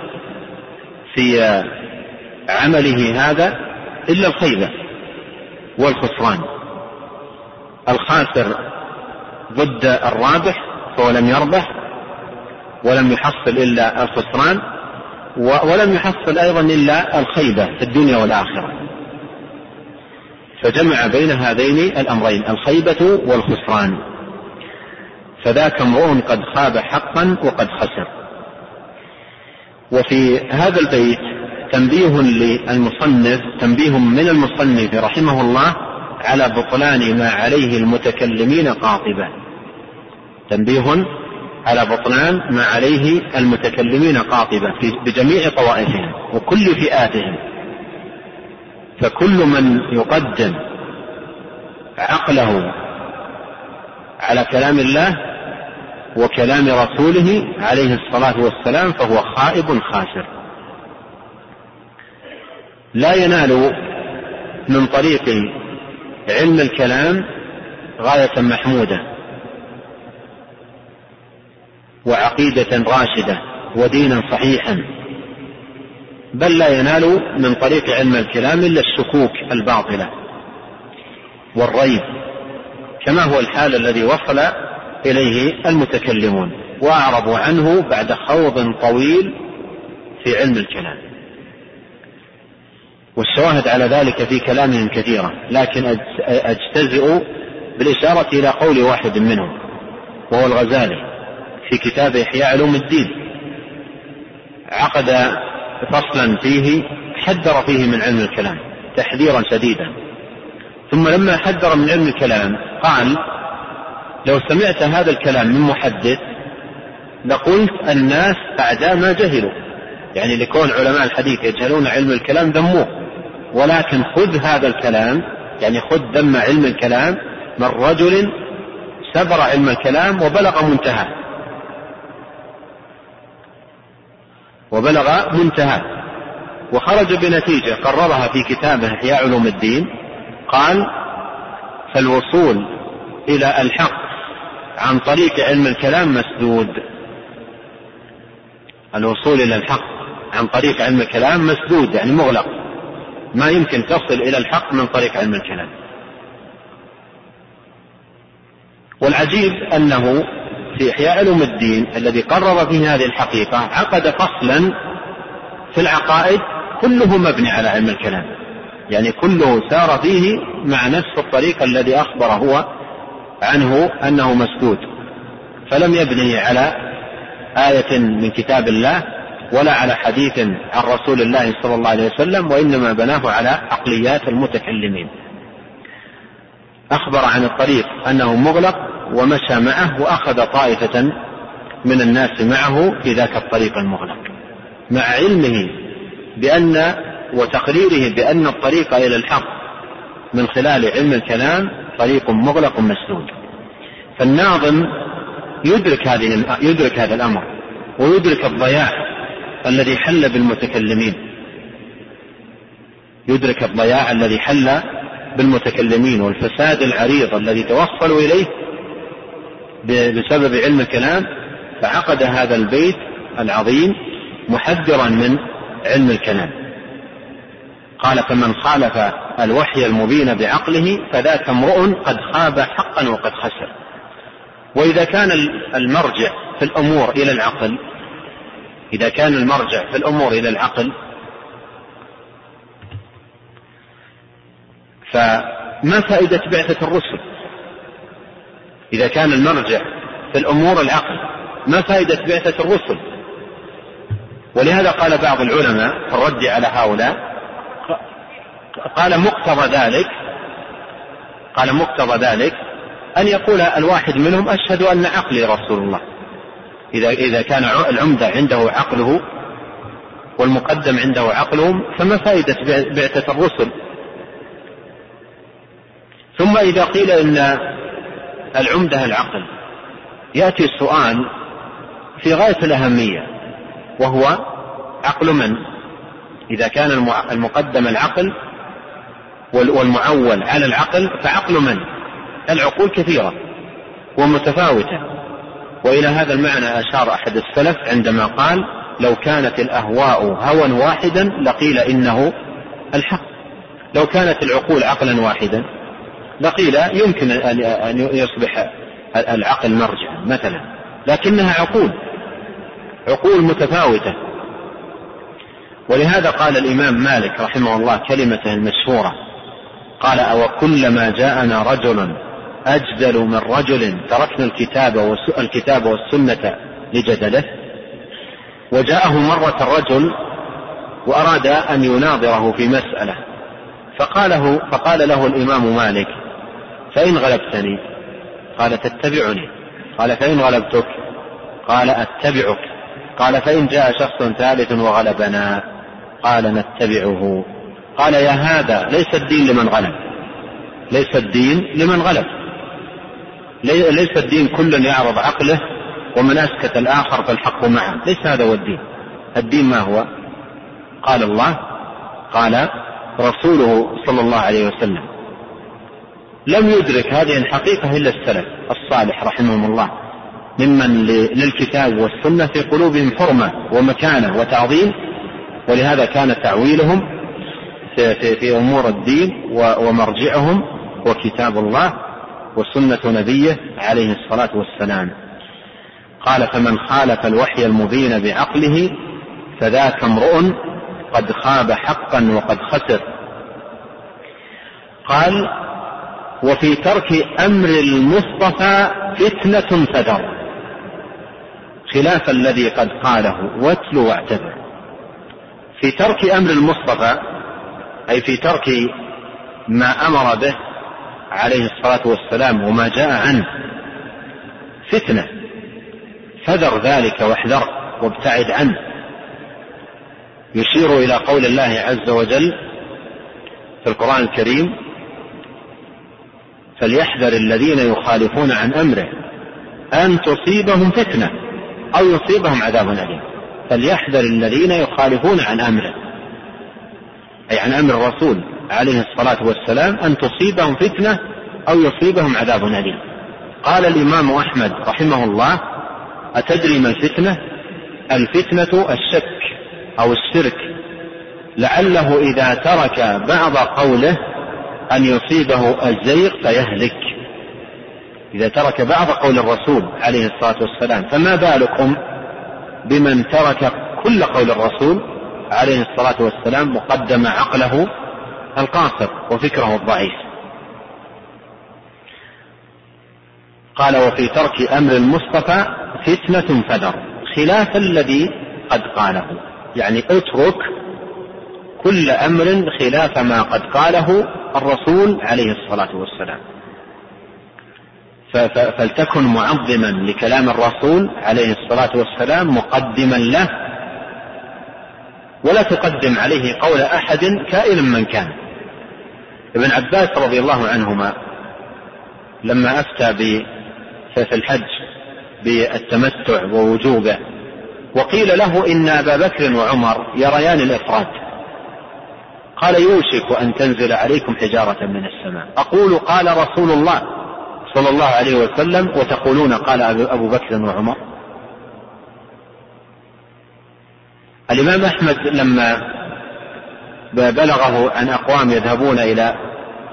في عمله هذا إلا الخيبة والخسران. الخاسر ضد الرابح فهو لم يربح ولم يحصل إلا الخسران ولم يحصل أيضا إلا الخيبة في الدنيا والآخرة. فجمع بين هذين الأمرين الخيبة والخسران. فذاك امرؤ قد خاب حقا وقد خسر. وفي هذا البيت تنبيه للمصنف تنبيه من المصنف رحمه الله على بطلان ما عليه المتكلمين قاطبة تنبيه على بطلان ما عليه المتكلمين قاطبة بجميع طوائفهم وكل فئاتهم. فكل من يقدم عقله على كلام الله وكلام رسوله عليه الصلاة والسلام فهو خائب خاسر. لا ينال من طريق علم الكلام غاية محمودة وعقيدة راشدة ودينا صحيحا بل لا ينال من طريق علم الكلام إلا الشكوك الباطلة والريب. كما هو الحال الذي وصل إليه المتكلمون وأعرضوا عنه بعد خوض طويل في علم الكلام والشواهد على ذلك في كلامهم كثيرة لكن أجتزئ بالإشارة إلى قول واحد منهم وهو الغزالي في كتاب إحياء علوم الدين. عقد فصلا فيه حذر فيه من علم الكلام تحذيرا شديدا. ثم لما حذر من علم الكلام قال لو سمعت هذا الكلام من محدث لقلت الناس أعداء ما جهلوا. يعني لكون علماء الحديث يجهلون علم الكلام ذموه. ولكن خذ هذا الكلام يعني خذ ذم علم الكلام من رجل سبر علم الكلام وبلغ منتهى. وبلغ منتهى. وخرج بنتيجة قررها في كتابه إحياء علوم الدين. قال فالوصول إلى الحق عن طريق علم الكلام مسدود. الوصول إلى الحق عن طريق علم الكلام مسدود يعني مغلق. ما يمكن تصل إلى الحق من طريق علم الكلام. والعجيب أنه في إحياء علوم الدين الذي قرر فيه هذه الحقيقة عقد فصلا في العقائد كله مبني على علم الكلام. يعني كله سار فيه مع نفس الطريق الذي أخبر هو عنه أنه مسدود فلم يبني على آية من كتاب الله ولا على حديث عن رسول الله صلى الله عليه وسلم وإنما بناه على عقليات المتكلمين. أخبر عن الطريق أنه مغلق ومشى معه وأخذ طائفة من الناس معه في ذاك الطريق المغلق مع علمه بأن وتقريره بأن الطريق إلى الحق من خلال علم الكلام طريق مغلق مسدود فالناظم يدرك هذه يدرك هذا الأمر ويدرك الضياع الذي حل بالمتكلمين. يدرك الضياع الذي حل بالمتكلمين والفساد العريض الذي توصلوا إليه بسبب علم الكلام فعقد هذا البيت العظيم محذرا من علم الكلام. قال فمن خالف الوحي المبين بعقله فذاك امرؤ قد خاب حقا وقد خسر. وإذا كان المرجع في الأمور إلى العقل إذا كان المرجع في الأمور إلى العقل فما فائدة بعثة الرسل؟ إذا كان المرجع في الأمور العقل ما فائدة بعثة الرسل؟ ولهذا قال بعض العلماء في الرد على هؤلاء قال مقتضى ذلك قال مقتضى ذلك أن يقول الواحد منهم أشهد أن عقلي رسول الله. إذا إذا كان العمدة عنده عقله والمقدم عنده عقلهم فما فائدة بعثة الرسل؟ ثم إذا قيل إن العمدة العقل يأتي السؤال في غاية الأهمية وهو عقل من؟ إذا كان المقدم العقل والمعول على العقل فعقل من؟ العقول كثيرة ومتفاوتة. وإلى هذا المعنى أشار أحد السلف عندما قال لو كانت الأهواء هوى واحدا لقيل إنه الحق. لو كانت العقول عقلا واحدا لقيل يمكن أن يصبح العقل مرجعا مثلا لكنها عقول عقول متفاوتة. ولهذا قال الإمام مالك رحمه الله كلمة مشهورة قال أو كلما جاءنا رجل أجدل من رجل تركنا الكتاب الكتاب والسنة لجدله. وجاءه مرة الرجل وأراد أن يناظره في مسألة. فقاله فقال له الإمام مالك فإن غلبتني؟ قال تتبعني. قال فإن غلبتك؟ قال أتبعك. قال فإن جاء شخص ثالث وغلبنا؟ قال نتبعه. قال يا هذا ليس الدين لمن غلب. ليس الدين لمن غلب. ليس الدين كل يعرض عقله ومن أسكت الآخر فالحق معه. ليس هذا هو الدين. الدين ما هو؟ قال الله قال رسوله صلى الله عليه وسلم. لم يدرك هذه الحقيقة إلا السلف الصالح رحمهم الله. ممن للكتاب والسنة في قلوبهم حرمة ومكانة وتعظيم ولهذا كان تعويلهم في, في, في أمور الدين ومرجعهم وكتاب الله وسنة نبيه عليه الصلاة والسلام. قال فمن خالف الوحي المبين بعقله فذاك امرؤ قد خاب حقا وقد خسر. قال وفي ترك أمر المصطفى فتنة فدر خلاف الذي قد قاله واتل واعتذر في ترك أمر المصطفى أي في ترك ما أمر به عليه الصلاة والسلام وما جاء عنه. فتنة. فذر ذلك واحذر وابتعد عنه. يشير إلى قول الله عز وجل في القرآن الكريم فليحذر الذين يخالفون عن أمره أن تصيبهم فتنة أو يصيبهم عذاب أليم. فليحذر الذين يخالفون عن أمره. أي عن أمر الرسول عليه الصلاة والسلام أن تصيبهم فتنة أو يصيبهم عذاب أليم. قال الإمام أحمد رحمه الله أتدري ما الفتنة؟ الفتنة الشك أو الشرك. لعله إذا ترك بعض قوله أن يصيبه الزيغ فيهلك. إذا ترك بعض قول الرسول عليه الصلاة والسلام فما بالكم بمن ترك كل قول الرسول عليه الصلاة والسلام وقدم عقله القاصر وفكره الضعيف. قال وفي ترك أمر المصطفى فتنة فذر خلاف الذي قد قاله. يعني اترك كل أمر خلاف ما قد قاله الرسول عليه الصلاة والسلام. فلتكن معظما لكلام الرسول عليه الصلاة والسلام مقدما له ولا تقدم عليه قول أحد كائنا من كان. ابن عباس رضي الله عنهما لما أفتى في الحج بالتمتع ووجوبه وقيل له إن أبا بكر وعمر يريان الإفراد. قال يوشك أن تنزل عليكم حجارة من السماء. أقول قال رسول الله صلى الله عليه وسلم وتقولون قال أبو بكر وعمر. الإمام أحمد لما بلغه عن أقوام يذهبون إلى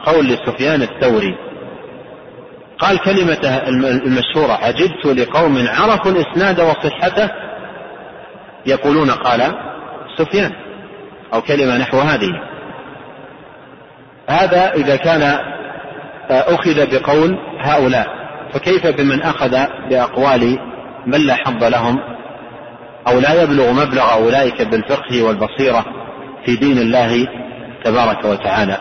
قول لسفيان الثوري قال كلمة المشهورة عجبت لقوم عرفوا الإسناد وصحته؟ يقولون قال سفيان أو كلمة نحو هذه هذا إذا كان أخذ بقول هؤلاء فكيف بمن أخذ بأقوال من لا حظ لهم؟ أو لا يبلغ مبلغ أولئك بالفقه والبصيرة في دين الله تبارك وتعالى.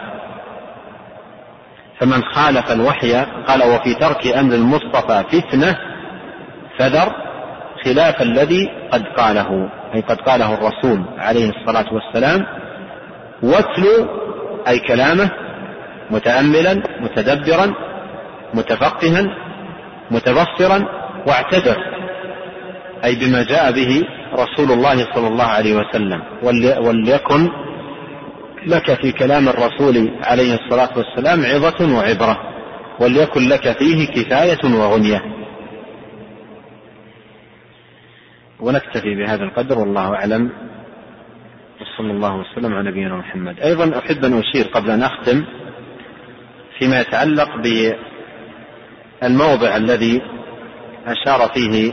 فمن خالف الوحي قال وفي ترك أمر المصطفى فتنة فذر خلاف الذي قد قاله أي قد قاله الرسول عليه الصلاة والسلام واتلو أي كلامه متأملا متدبرا متفقها متبصرا واعتذر. أي بما جاء به رسول الله صلى الله عليه وسلم. وليكن لك في كلام الرسول عليه الصلاة والسلام عظة وعبرة. وليكن لك فيه كفاية وغنية. ونكتفي بهذا القدر والله أعلم. وصلى الله وسلم على نبينا محمد. أيضا أحب أن أشير قبل أن أختم فيما يتعلق بالموضع الذي أشار فيه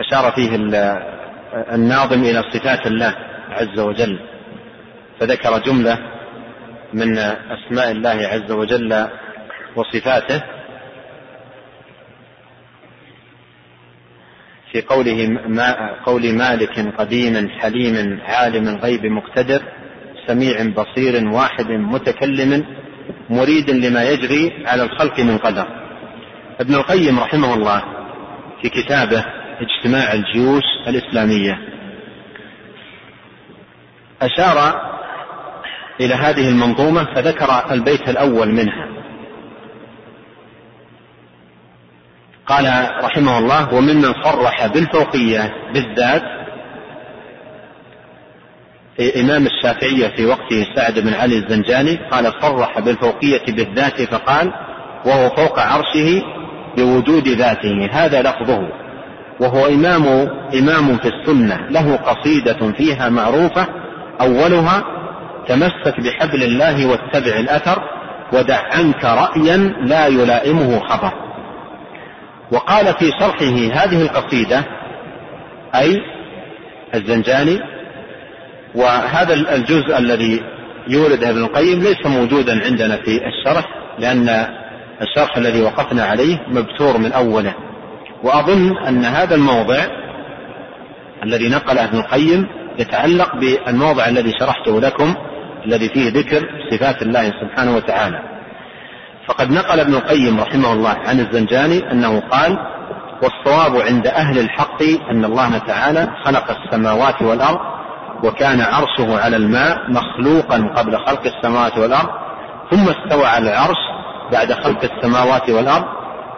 أشار فيه الناظم إلى صفات الله عز وجل. فذكر جملة من أسماء الله عز وجل وصفاته في قوله ما قول مالك قديم حليم عالم غيب مقتدر سميع بصير واحد متكلم مريد لما يجري على الخلق من قدر. ابن القيم رحمه الله في كتابه اجتماع الجيوش الإسلامية. أشار إلى هذه المنظومة فذكر البيت الأول منها. قال رحمه الله وممن صرح بالفوقية بالذات إمام الشافعية في وقته سعد بن علي الزنجاني قال صرح بالفوقية بالذات فقال وهو فوق عرشه بوجود ذاته. هذا لفظه. وهو إمام إمام في السنة له قصيدة فيها معروفة أولها تمسك بحبل الله واتبع الأثر ودع عنك رأيا لا يلائمه خبر. وقال في شرحه هذه القصيدة أي الزنجاني وهذا الجزء الذي يورده ابن القيم ليس موجودا عندنا في الشرح لأن الشرح الذي وقفنا عليه مبتور من أوله. وأظن أن هذا الموضع الذي نقله ابن القيم يتعلق بالموضع الذي شرحته لكم الذي فيه ذكر صفات الله سبحانه وتعالى. فقد نقل ابن القيم رحمه الله عن الزنجاني أنه قال والصواب عند أهل الحق أن الله تعالى خلق السماوات والأرض وكان عرشه على الماء مخلوقا قبل خلق السماوات والأرض ثم استوى على العرش بعد خلق السماوات والأرض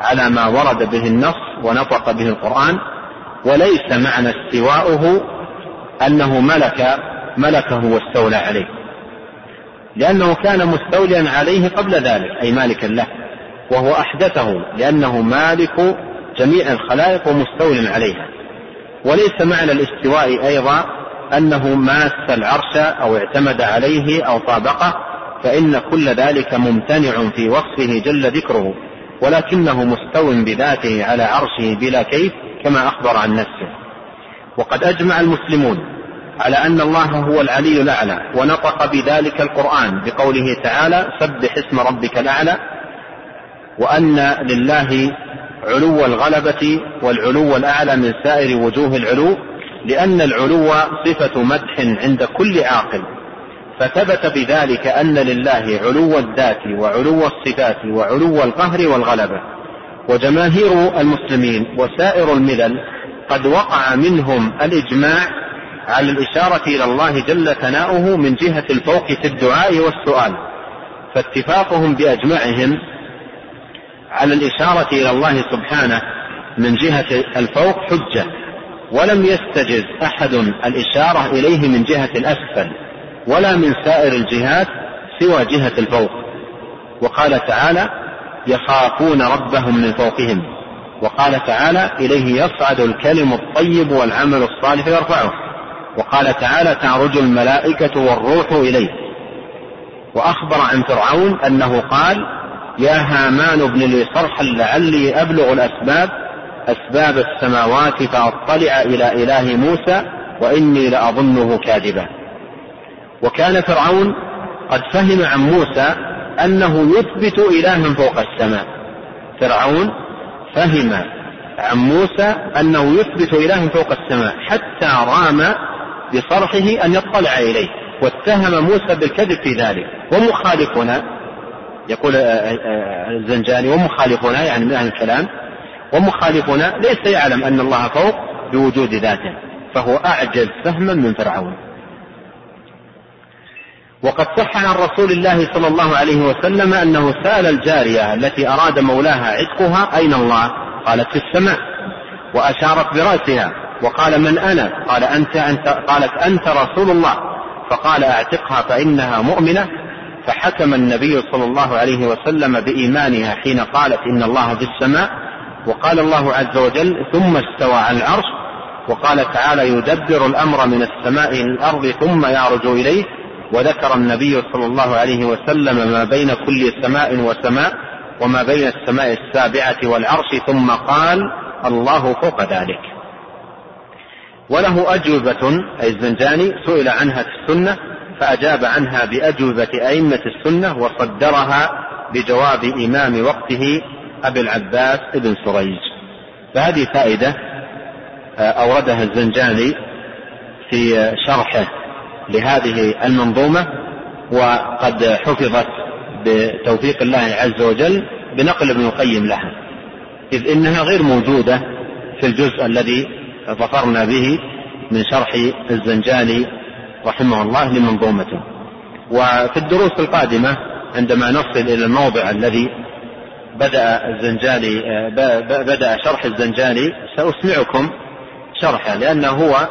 على ما ورد به النص ونطق به القرآن وليس معنى استواؤه أنه ملك ملكه واستولى عليه. لأنه كان مستوليا عليه قبل ذلك أي مالكا له وهو أحدثه لأنه مالك جميع الخلائق ومستول عليها. وليس معنى الاستواء أيضا أنه ماس العرش أو اعتمد عليه أو طابقه فإن كل ذلك ممتنع في وصفه جل ذكره. ولكنه مستو بذاته على عرشه بلا كيف كما أخبر عن نفسه. وقد أجمع المسلمون على أن الله هو العلي الأعلى ونطق بذلك القرآن بقوله تعالى سبح اسم ربك الأعلى وأن لله علو الغلبة والعلو الأعلى من سائر وجوه العلو لأن العلو صفة مدح عند كل عاقل. فثبت بذلك أن لله علو الذات وعلو الصفات وعلو القهر والغلبة. وجماهير المسلمين وسائر الملل قد وقع منهم الإجماع على الإشارة إلى الله جل ثناؤه من جهة الفوق في الدعاء والسؤال. فاتفاقهم بأجمعهم على الإشارة إلى الله سبحانه من جهة الفوق حجة ولم يستجز أحد الإشارة إليه من جهة الأسفل. ولا من سائر الجهات سوى جهة الفوق. وقال تعالى يخافون ربهم من فوقهم. وقال تعالى إليه يصعد الكلم الطيب والعمل الصالح يرفعه. وقال تعالى تعرج الملائكة والروح إليه. وأخبر عن فرعون أنه قال يا هامان ابن لي صرحا لعلي أبلغ الأسباب أسباب السماوات فأطلع إلى إله موسى وإني لأظنه كاذبا. وكان فرعون قد فهم عن موسى أنه يثبت إلها فوق السماء. فرعون فهم عن موسى أنه يثبت إلها فوق السماء حتى رام بصرحه أن يطلع إليه واتهم موسى بالكذب في ذلك. ومخالفنا يقول الزنجاني ومخالفنا يعني من أهل الكلام ومخالفنا ليس يعلم أن الله فوق بوجود ذاته فهو أعجز فهما من فرعون. وقد صح عن رسول الله صلى الله عليه وسلم أنه سأل الجارية التي أراد مولاها عتقها أين الله؟ قالت في السماء. وأشارت برأسها. وقال من أنا؟ قال أنت, أنت قالت أنت رسول الله. فقال أعتقها فإنها مؤمنة. فحكم النبي صلى الله عليه وسلم بإيمانها حين قالت إن الله في السماء. وقال الله عز وجل ثم استوى على العرش. وقال تعالى يدبر الأمر من السماء إلى الأرض ثم يعرج إليه. وذكر النبي صلى الله عليه وسلم ما بين كل سماء وسماء وما بين السماء السابعة والعرش ثم قال الله فوق ذلك. وله أجوبة أي الزنجاني سئل عنها في السنة فأجاب عنها بأجوبة أئمة السنة وصدرها بجواب إمام وقته أبي العباس ابن سريج. فهذه فائدة آه، أوردها الزنجاني في شرحه. لهذه المنظومة وقد حفظت بتوفيق الله عز وجل بنقل ابن القيم لها. إذ إنها غير موجودة في الجزء الذي ظفرنا به من شرح الزنجاني رحمه الله لمنظومته. وفي الدروس القادمة عندما نصل إلى الموضع الذي بدأ الزنجاني بدأ شرح الزنجاني سأسمعكم شرحه لأنه هو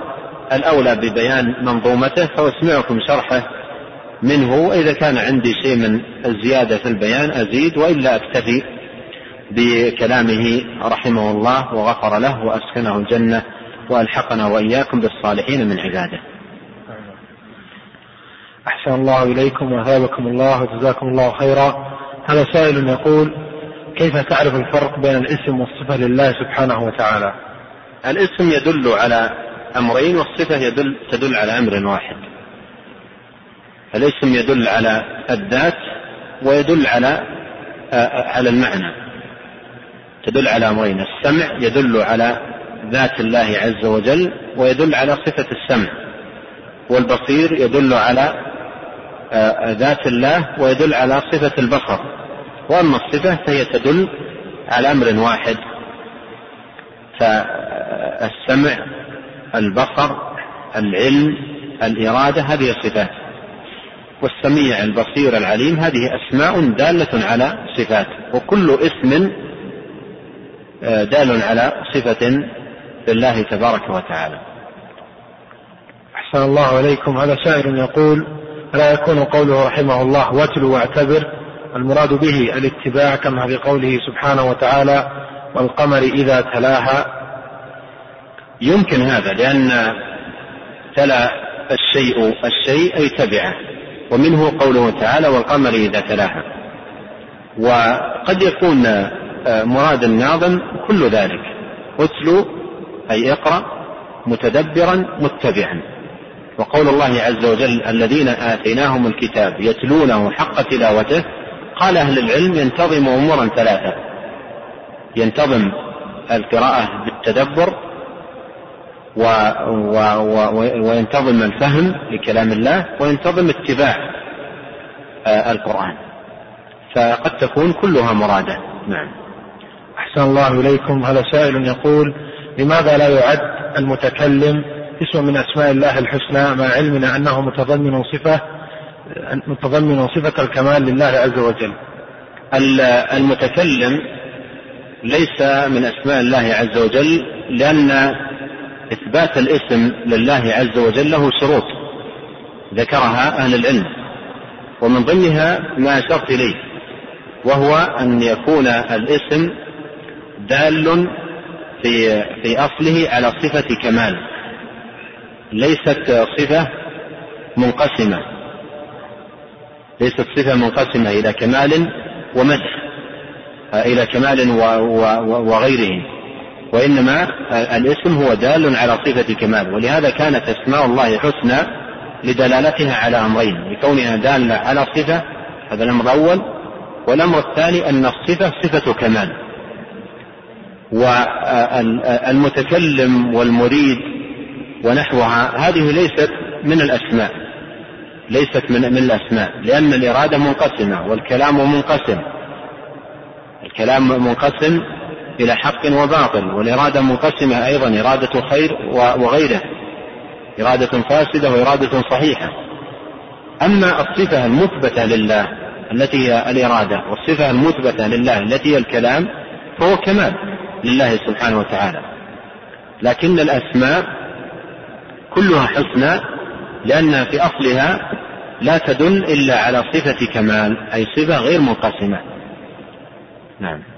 الأولى ببيان منظومته فأسمعكم شرحه منه وإذا كان عندي شيء من الزيادة في البيان أزيد وإلا أكتفي بكلامه رحمه الله وغفر له وأسكنه الجنة وألحقنا وإياكم بالصالحين من عباده. أحسن الله إليكم وأثابكم الله وجزاكم الله خيرا. هذا سائل يقول كيف تعرف الفرق بين الاسم والصفة لله سبحانه وتعالى؟ الاسم يدل على أمرين والصفة يدل تدل على أمر واحد. الاسم يدل على الذات ويدل على على المعنى. تدل على أمرين. السمع يدل على ذات الله عز وجل ويدل على صفة السمع. والبصير يدل على آه، ذات الله ويدل على صفة البصر. وأما الصفة فهي تدل على أمر واحد. فالسمع البصر العلم الإرادة هذه صفات والسميع البصير العليم هذه أسماء دالة على صفات. وكل اسم آه، دال على صفة لله تبارك وتعالى. أحسن الله عليكم. هذا شاعر يقول لا يكون قوله رحمه الله واتل واعتبر المراد به الاتباع كما في قوله سبحانه وتعالى والقمر إذا تلاها يمكن هذا لأن تلا الشيء الشيء أي تبعه ومنه قوله تعالى والقمر إذا تلاها. وقد يكون آه، مراد الناظم كل ذلك اتلو أي اقرأ متدبرا متبعا. وقول الله عز وجل الذين آتيناهم الكتاب يتلونه حق تلاوته. قال أهل العلم ينتظم أمورا ثلاثة. ينتظم القراءة بالتدبر و و و وينتظم الفهم لكلام الله وينتظم اتباع آه، القرآن. فقد تكون كلها مرادة. نعم. أحسن الله إليكم. هذا سائل يقول لماذا لا يعد المتكلم اسم من أسماء الله الحسنى مع علمنا أنه متضمن صفة متضمن صفة الكمال لله عز وجل؟ المتكلم ليس من أسماء الله عز وجل لأن إثبات الاسم لله عز وجل له شروط ذكرها أهل العلم ومن ضمنها ما أشرت إليه وهو أن يكون الاسم دال في في أصله على صفة كمال ليست صفة منقسمة ليست صفة منقسمة إلى كمال ومدح إلى كمال وغيره. وإنما الاسم هو دال على صفة كمال ولهذا كانت أسماء الله حسنى لدلالتها على أمرين لكونها دالة على صفة هذا الأمر الأول والأمر الثاني أن الصفة صفة كمال. والمتكلم والمريد ونحوها هذه ليست من الأسماء ليست من, من الأسماء لأن الإرادة منقسمة والكلام منقسم. الكلام منقسم إلى حق وباطل والإرادة منقسمة أيضا إرادة خير وغيره. إرادة فاسدة وإرادة صحيحة. أما الصفة المثبتة لله التي هي الإرادة والصفة المثبتة لله التي هي الكلام فهو كمال لله سبحانه وتعالى. لكن الأسماء كلها حسنى لأن في أصلها لا تدل إلا على صفة كمال أي صفة غير منقسمة. نعم.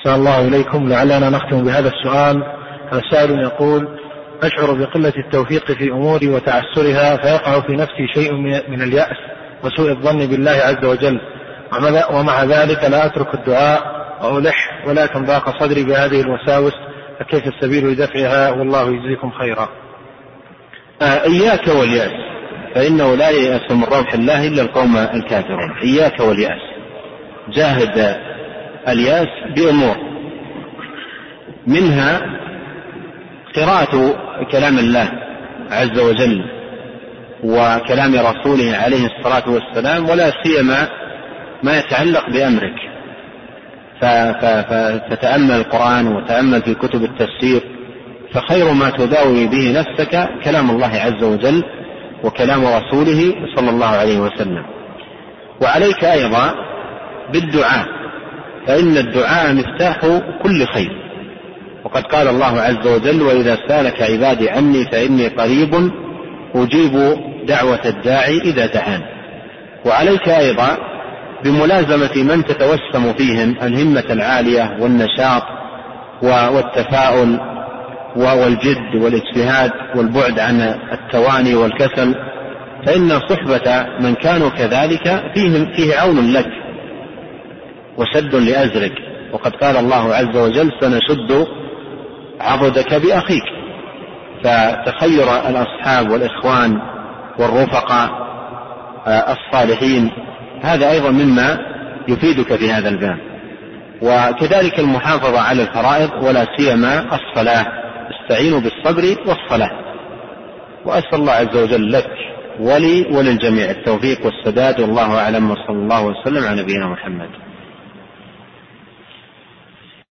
أحسن الله إليكم لعلنا نختم بهذا السؤال. هذا سائل يقول أشعر بقلة التوفيق في أموري وتعسرها فيقع في نفسي شيء من اليأس وسوء الظن بالله عز وجل. ومع ذلك لا أترك الدعاء وألح ولكن ضاق صدري بهذه الوساوس فكيف السبيل لدفعها؟ والله يجزيكم خيرا. آه، إياك واليأس. فإنه لا ييأس من روح الله إلا القوم الكافرون. إياك واليأس. جاهد الياس بأمور. منها قراءة كلام الله عز وجل وكلام رسوله عليه الصلاة والسلام ولا سيما ما يتعلق بأمرك. فتتأمل القرآن وتأمل في كتب التفسير فخير ما تداوي به نفسك كلام الله عز وجل وكلام رسوله صلى الله عليه وسلم. وعليك أيضا بالدعاء. فإن الدعاء مفتاح كل خير. وقد قال الله عز وجل وإذا سألك عبادي عني فإني قريب أجيب دعوة الداعي إذا دعان. وعليك أيضا بملازمة من تتوسم فيهم الهمة العالية والنشاط والتفاؤل والجد والاجتهاد والبعد عن التواني والكسل فإن صحبة من كانوا كذلك فيهم فيه عون لك. وشد لأزرك. وقد قال الله عز وجل سنشد عضدك بأخيك. فتخير الأصحاب والإخوان والرفقاء آه، الصالحين هذا أيضا مما يفيدك في هذا الباب. وكذلك المحافظة على الفرائض ولا سيما الصلاة. استعينوا بالصبر والصلاة. وأسأل الله عز وجل لك ولي وللجميع التوفيق والسداد. والله أعلم. وصلى الله وسلم على نبينا محمد.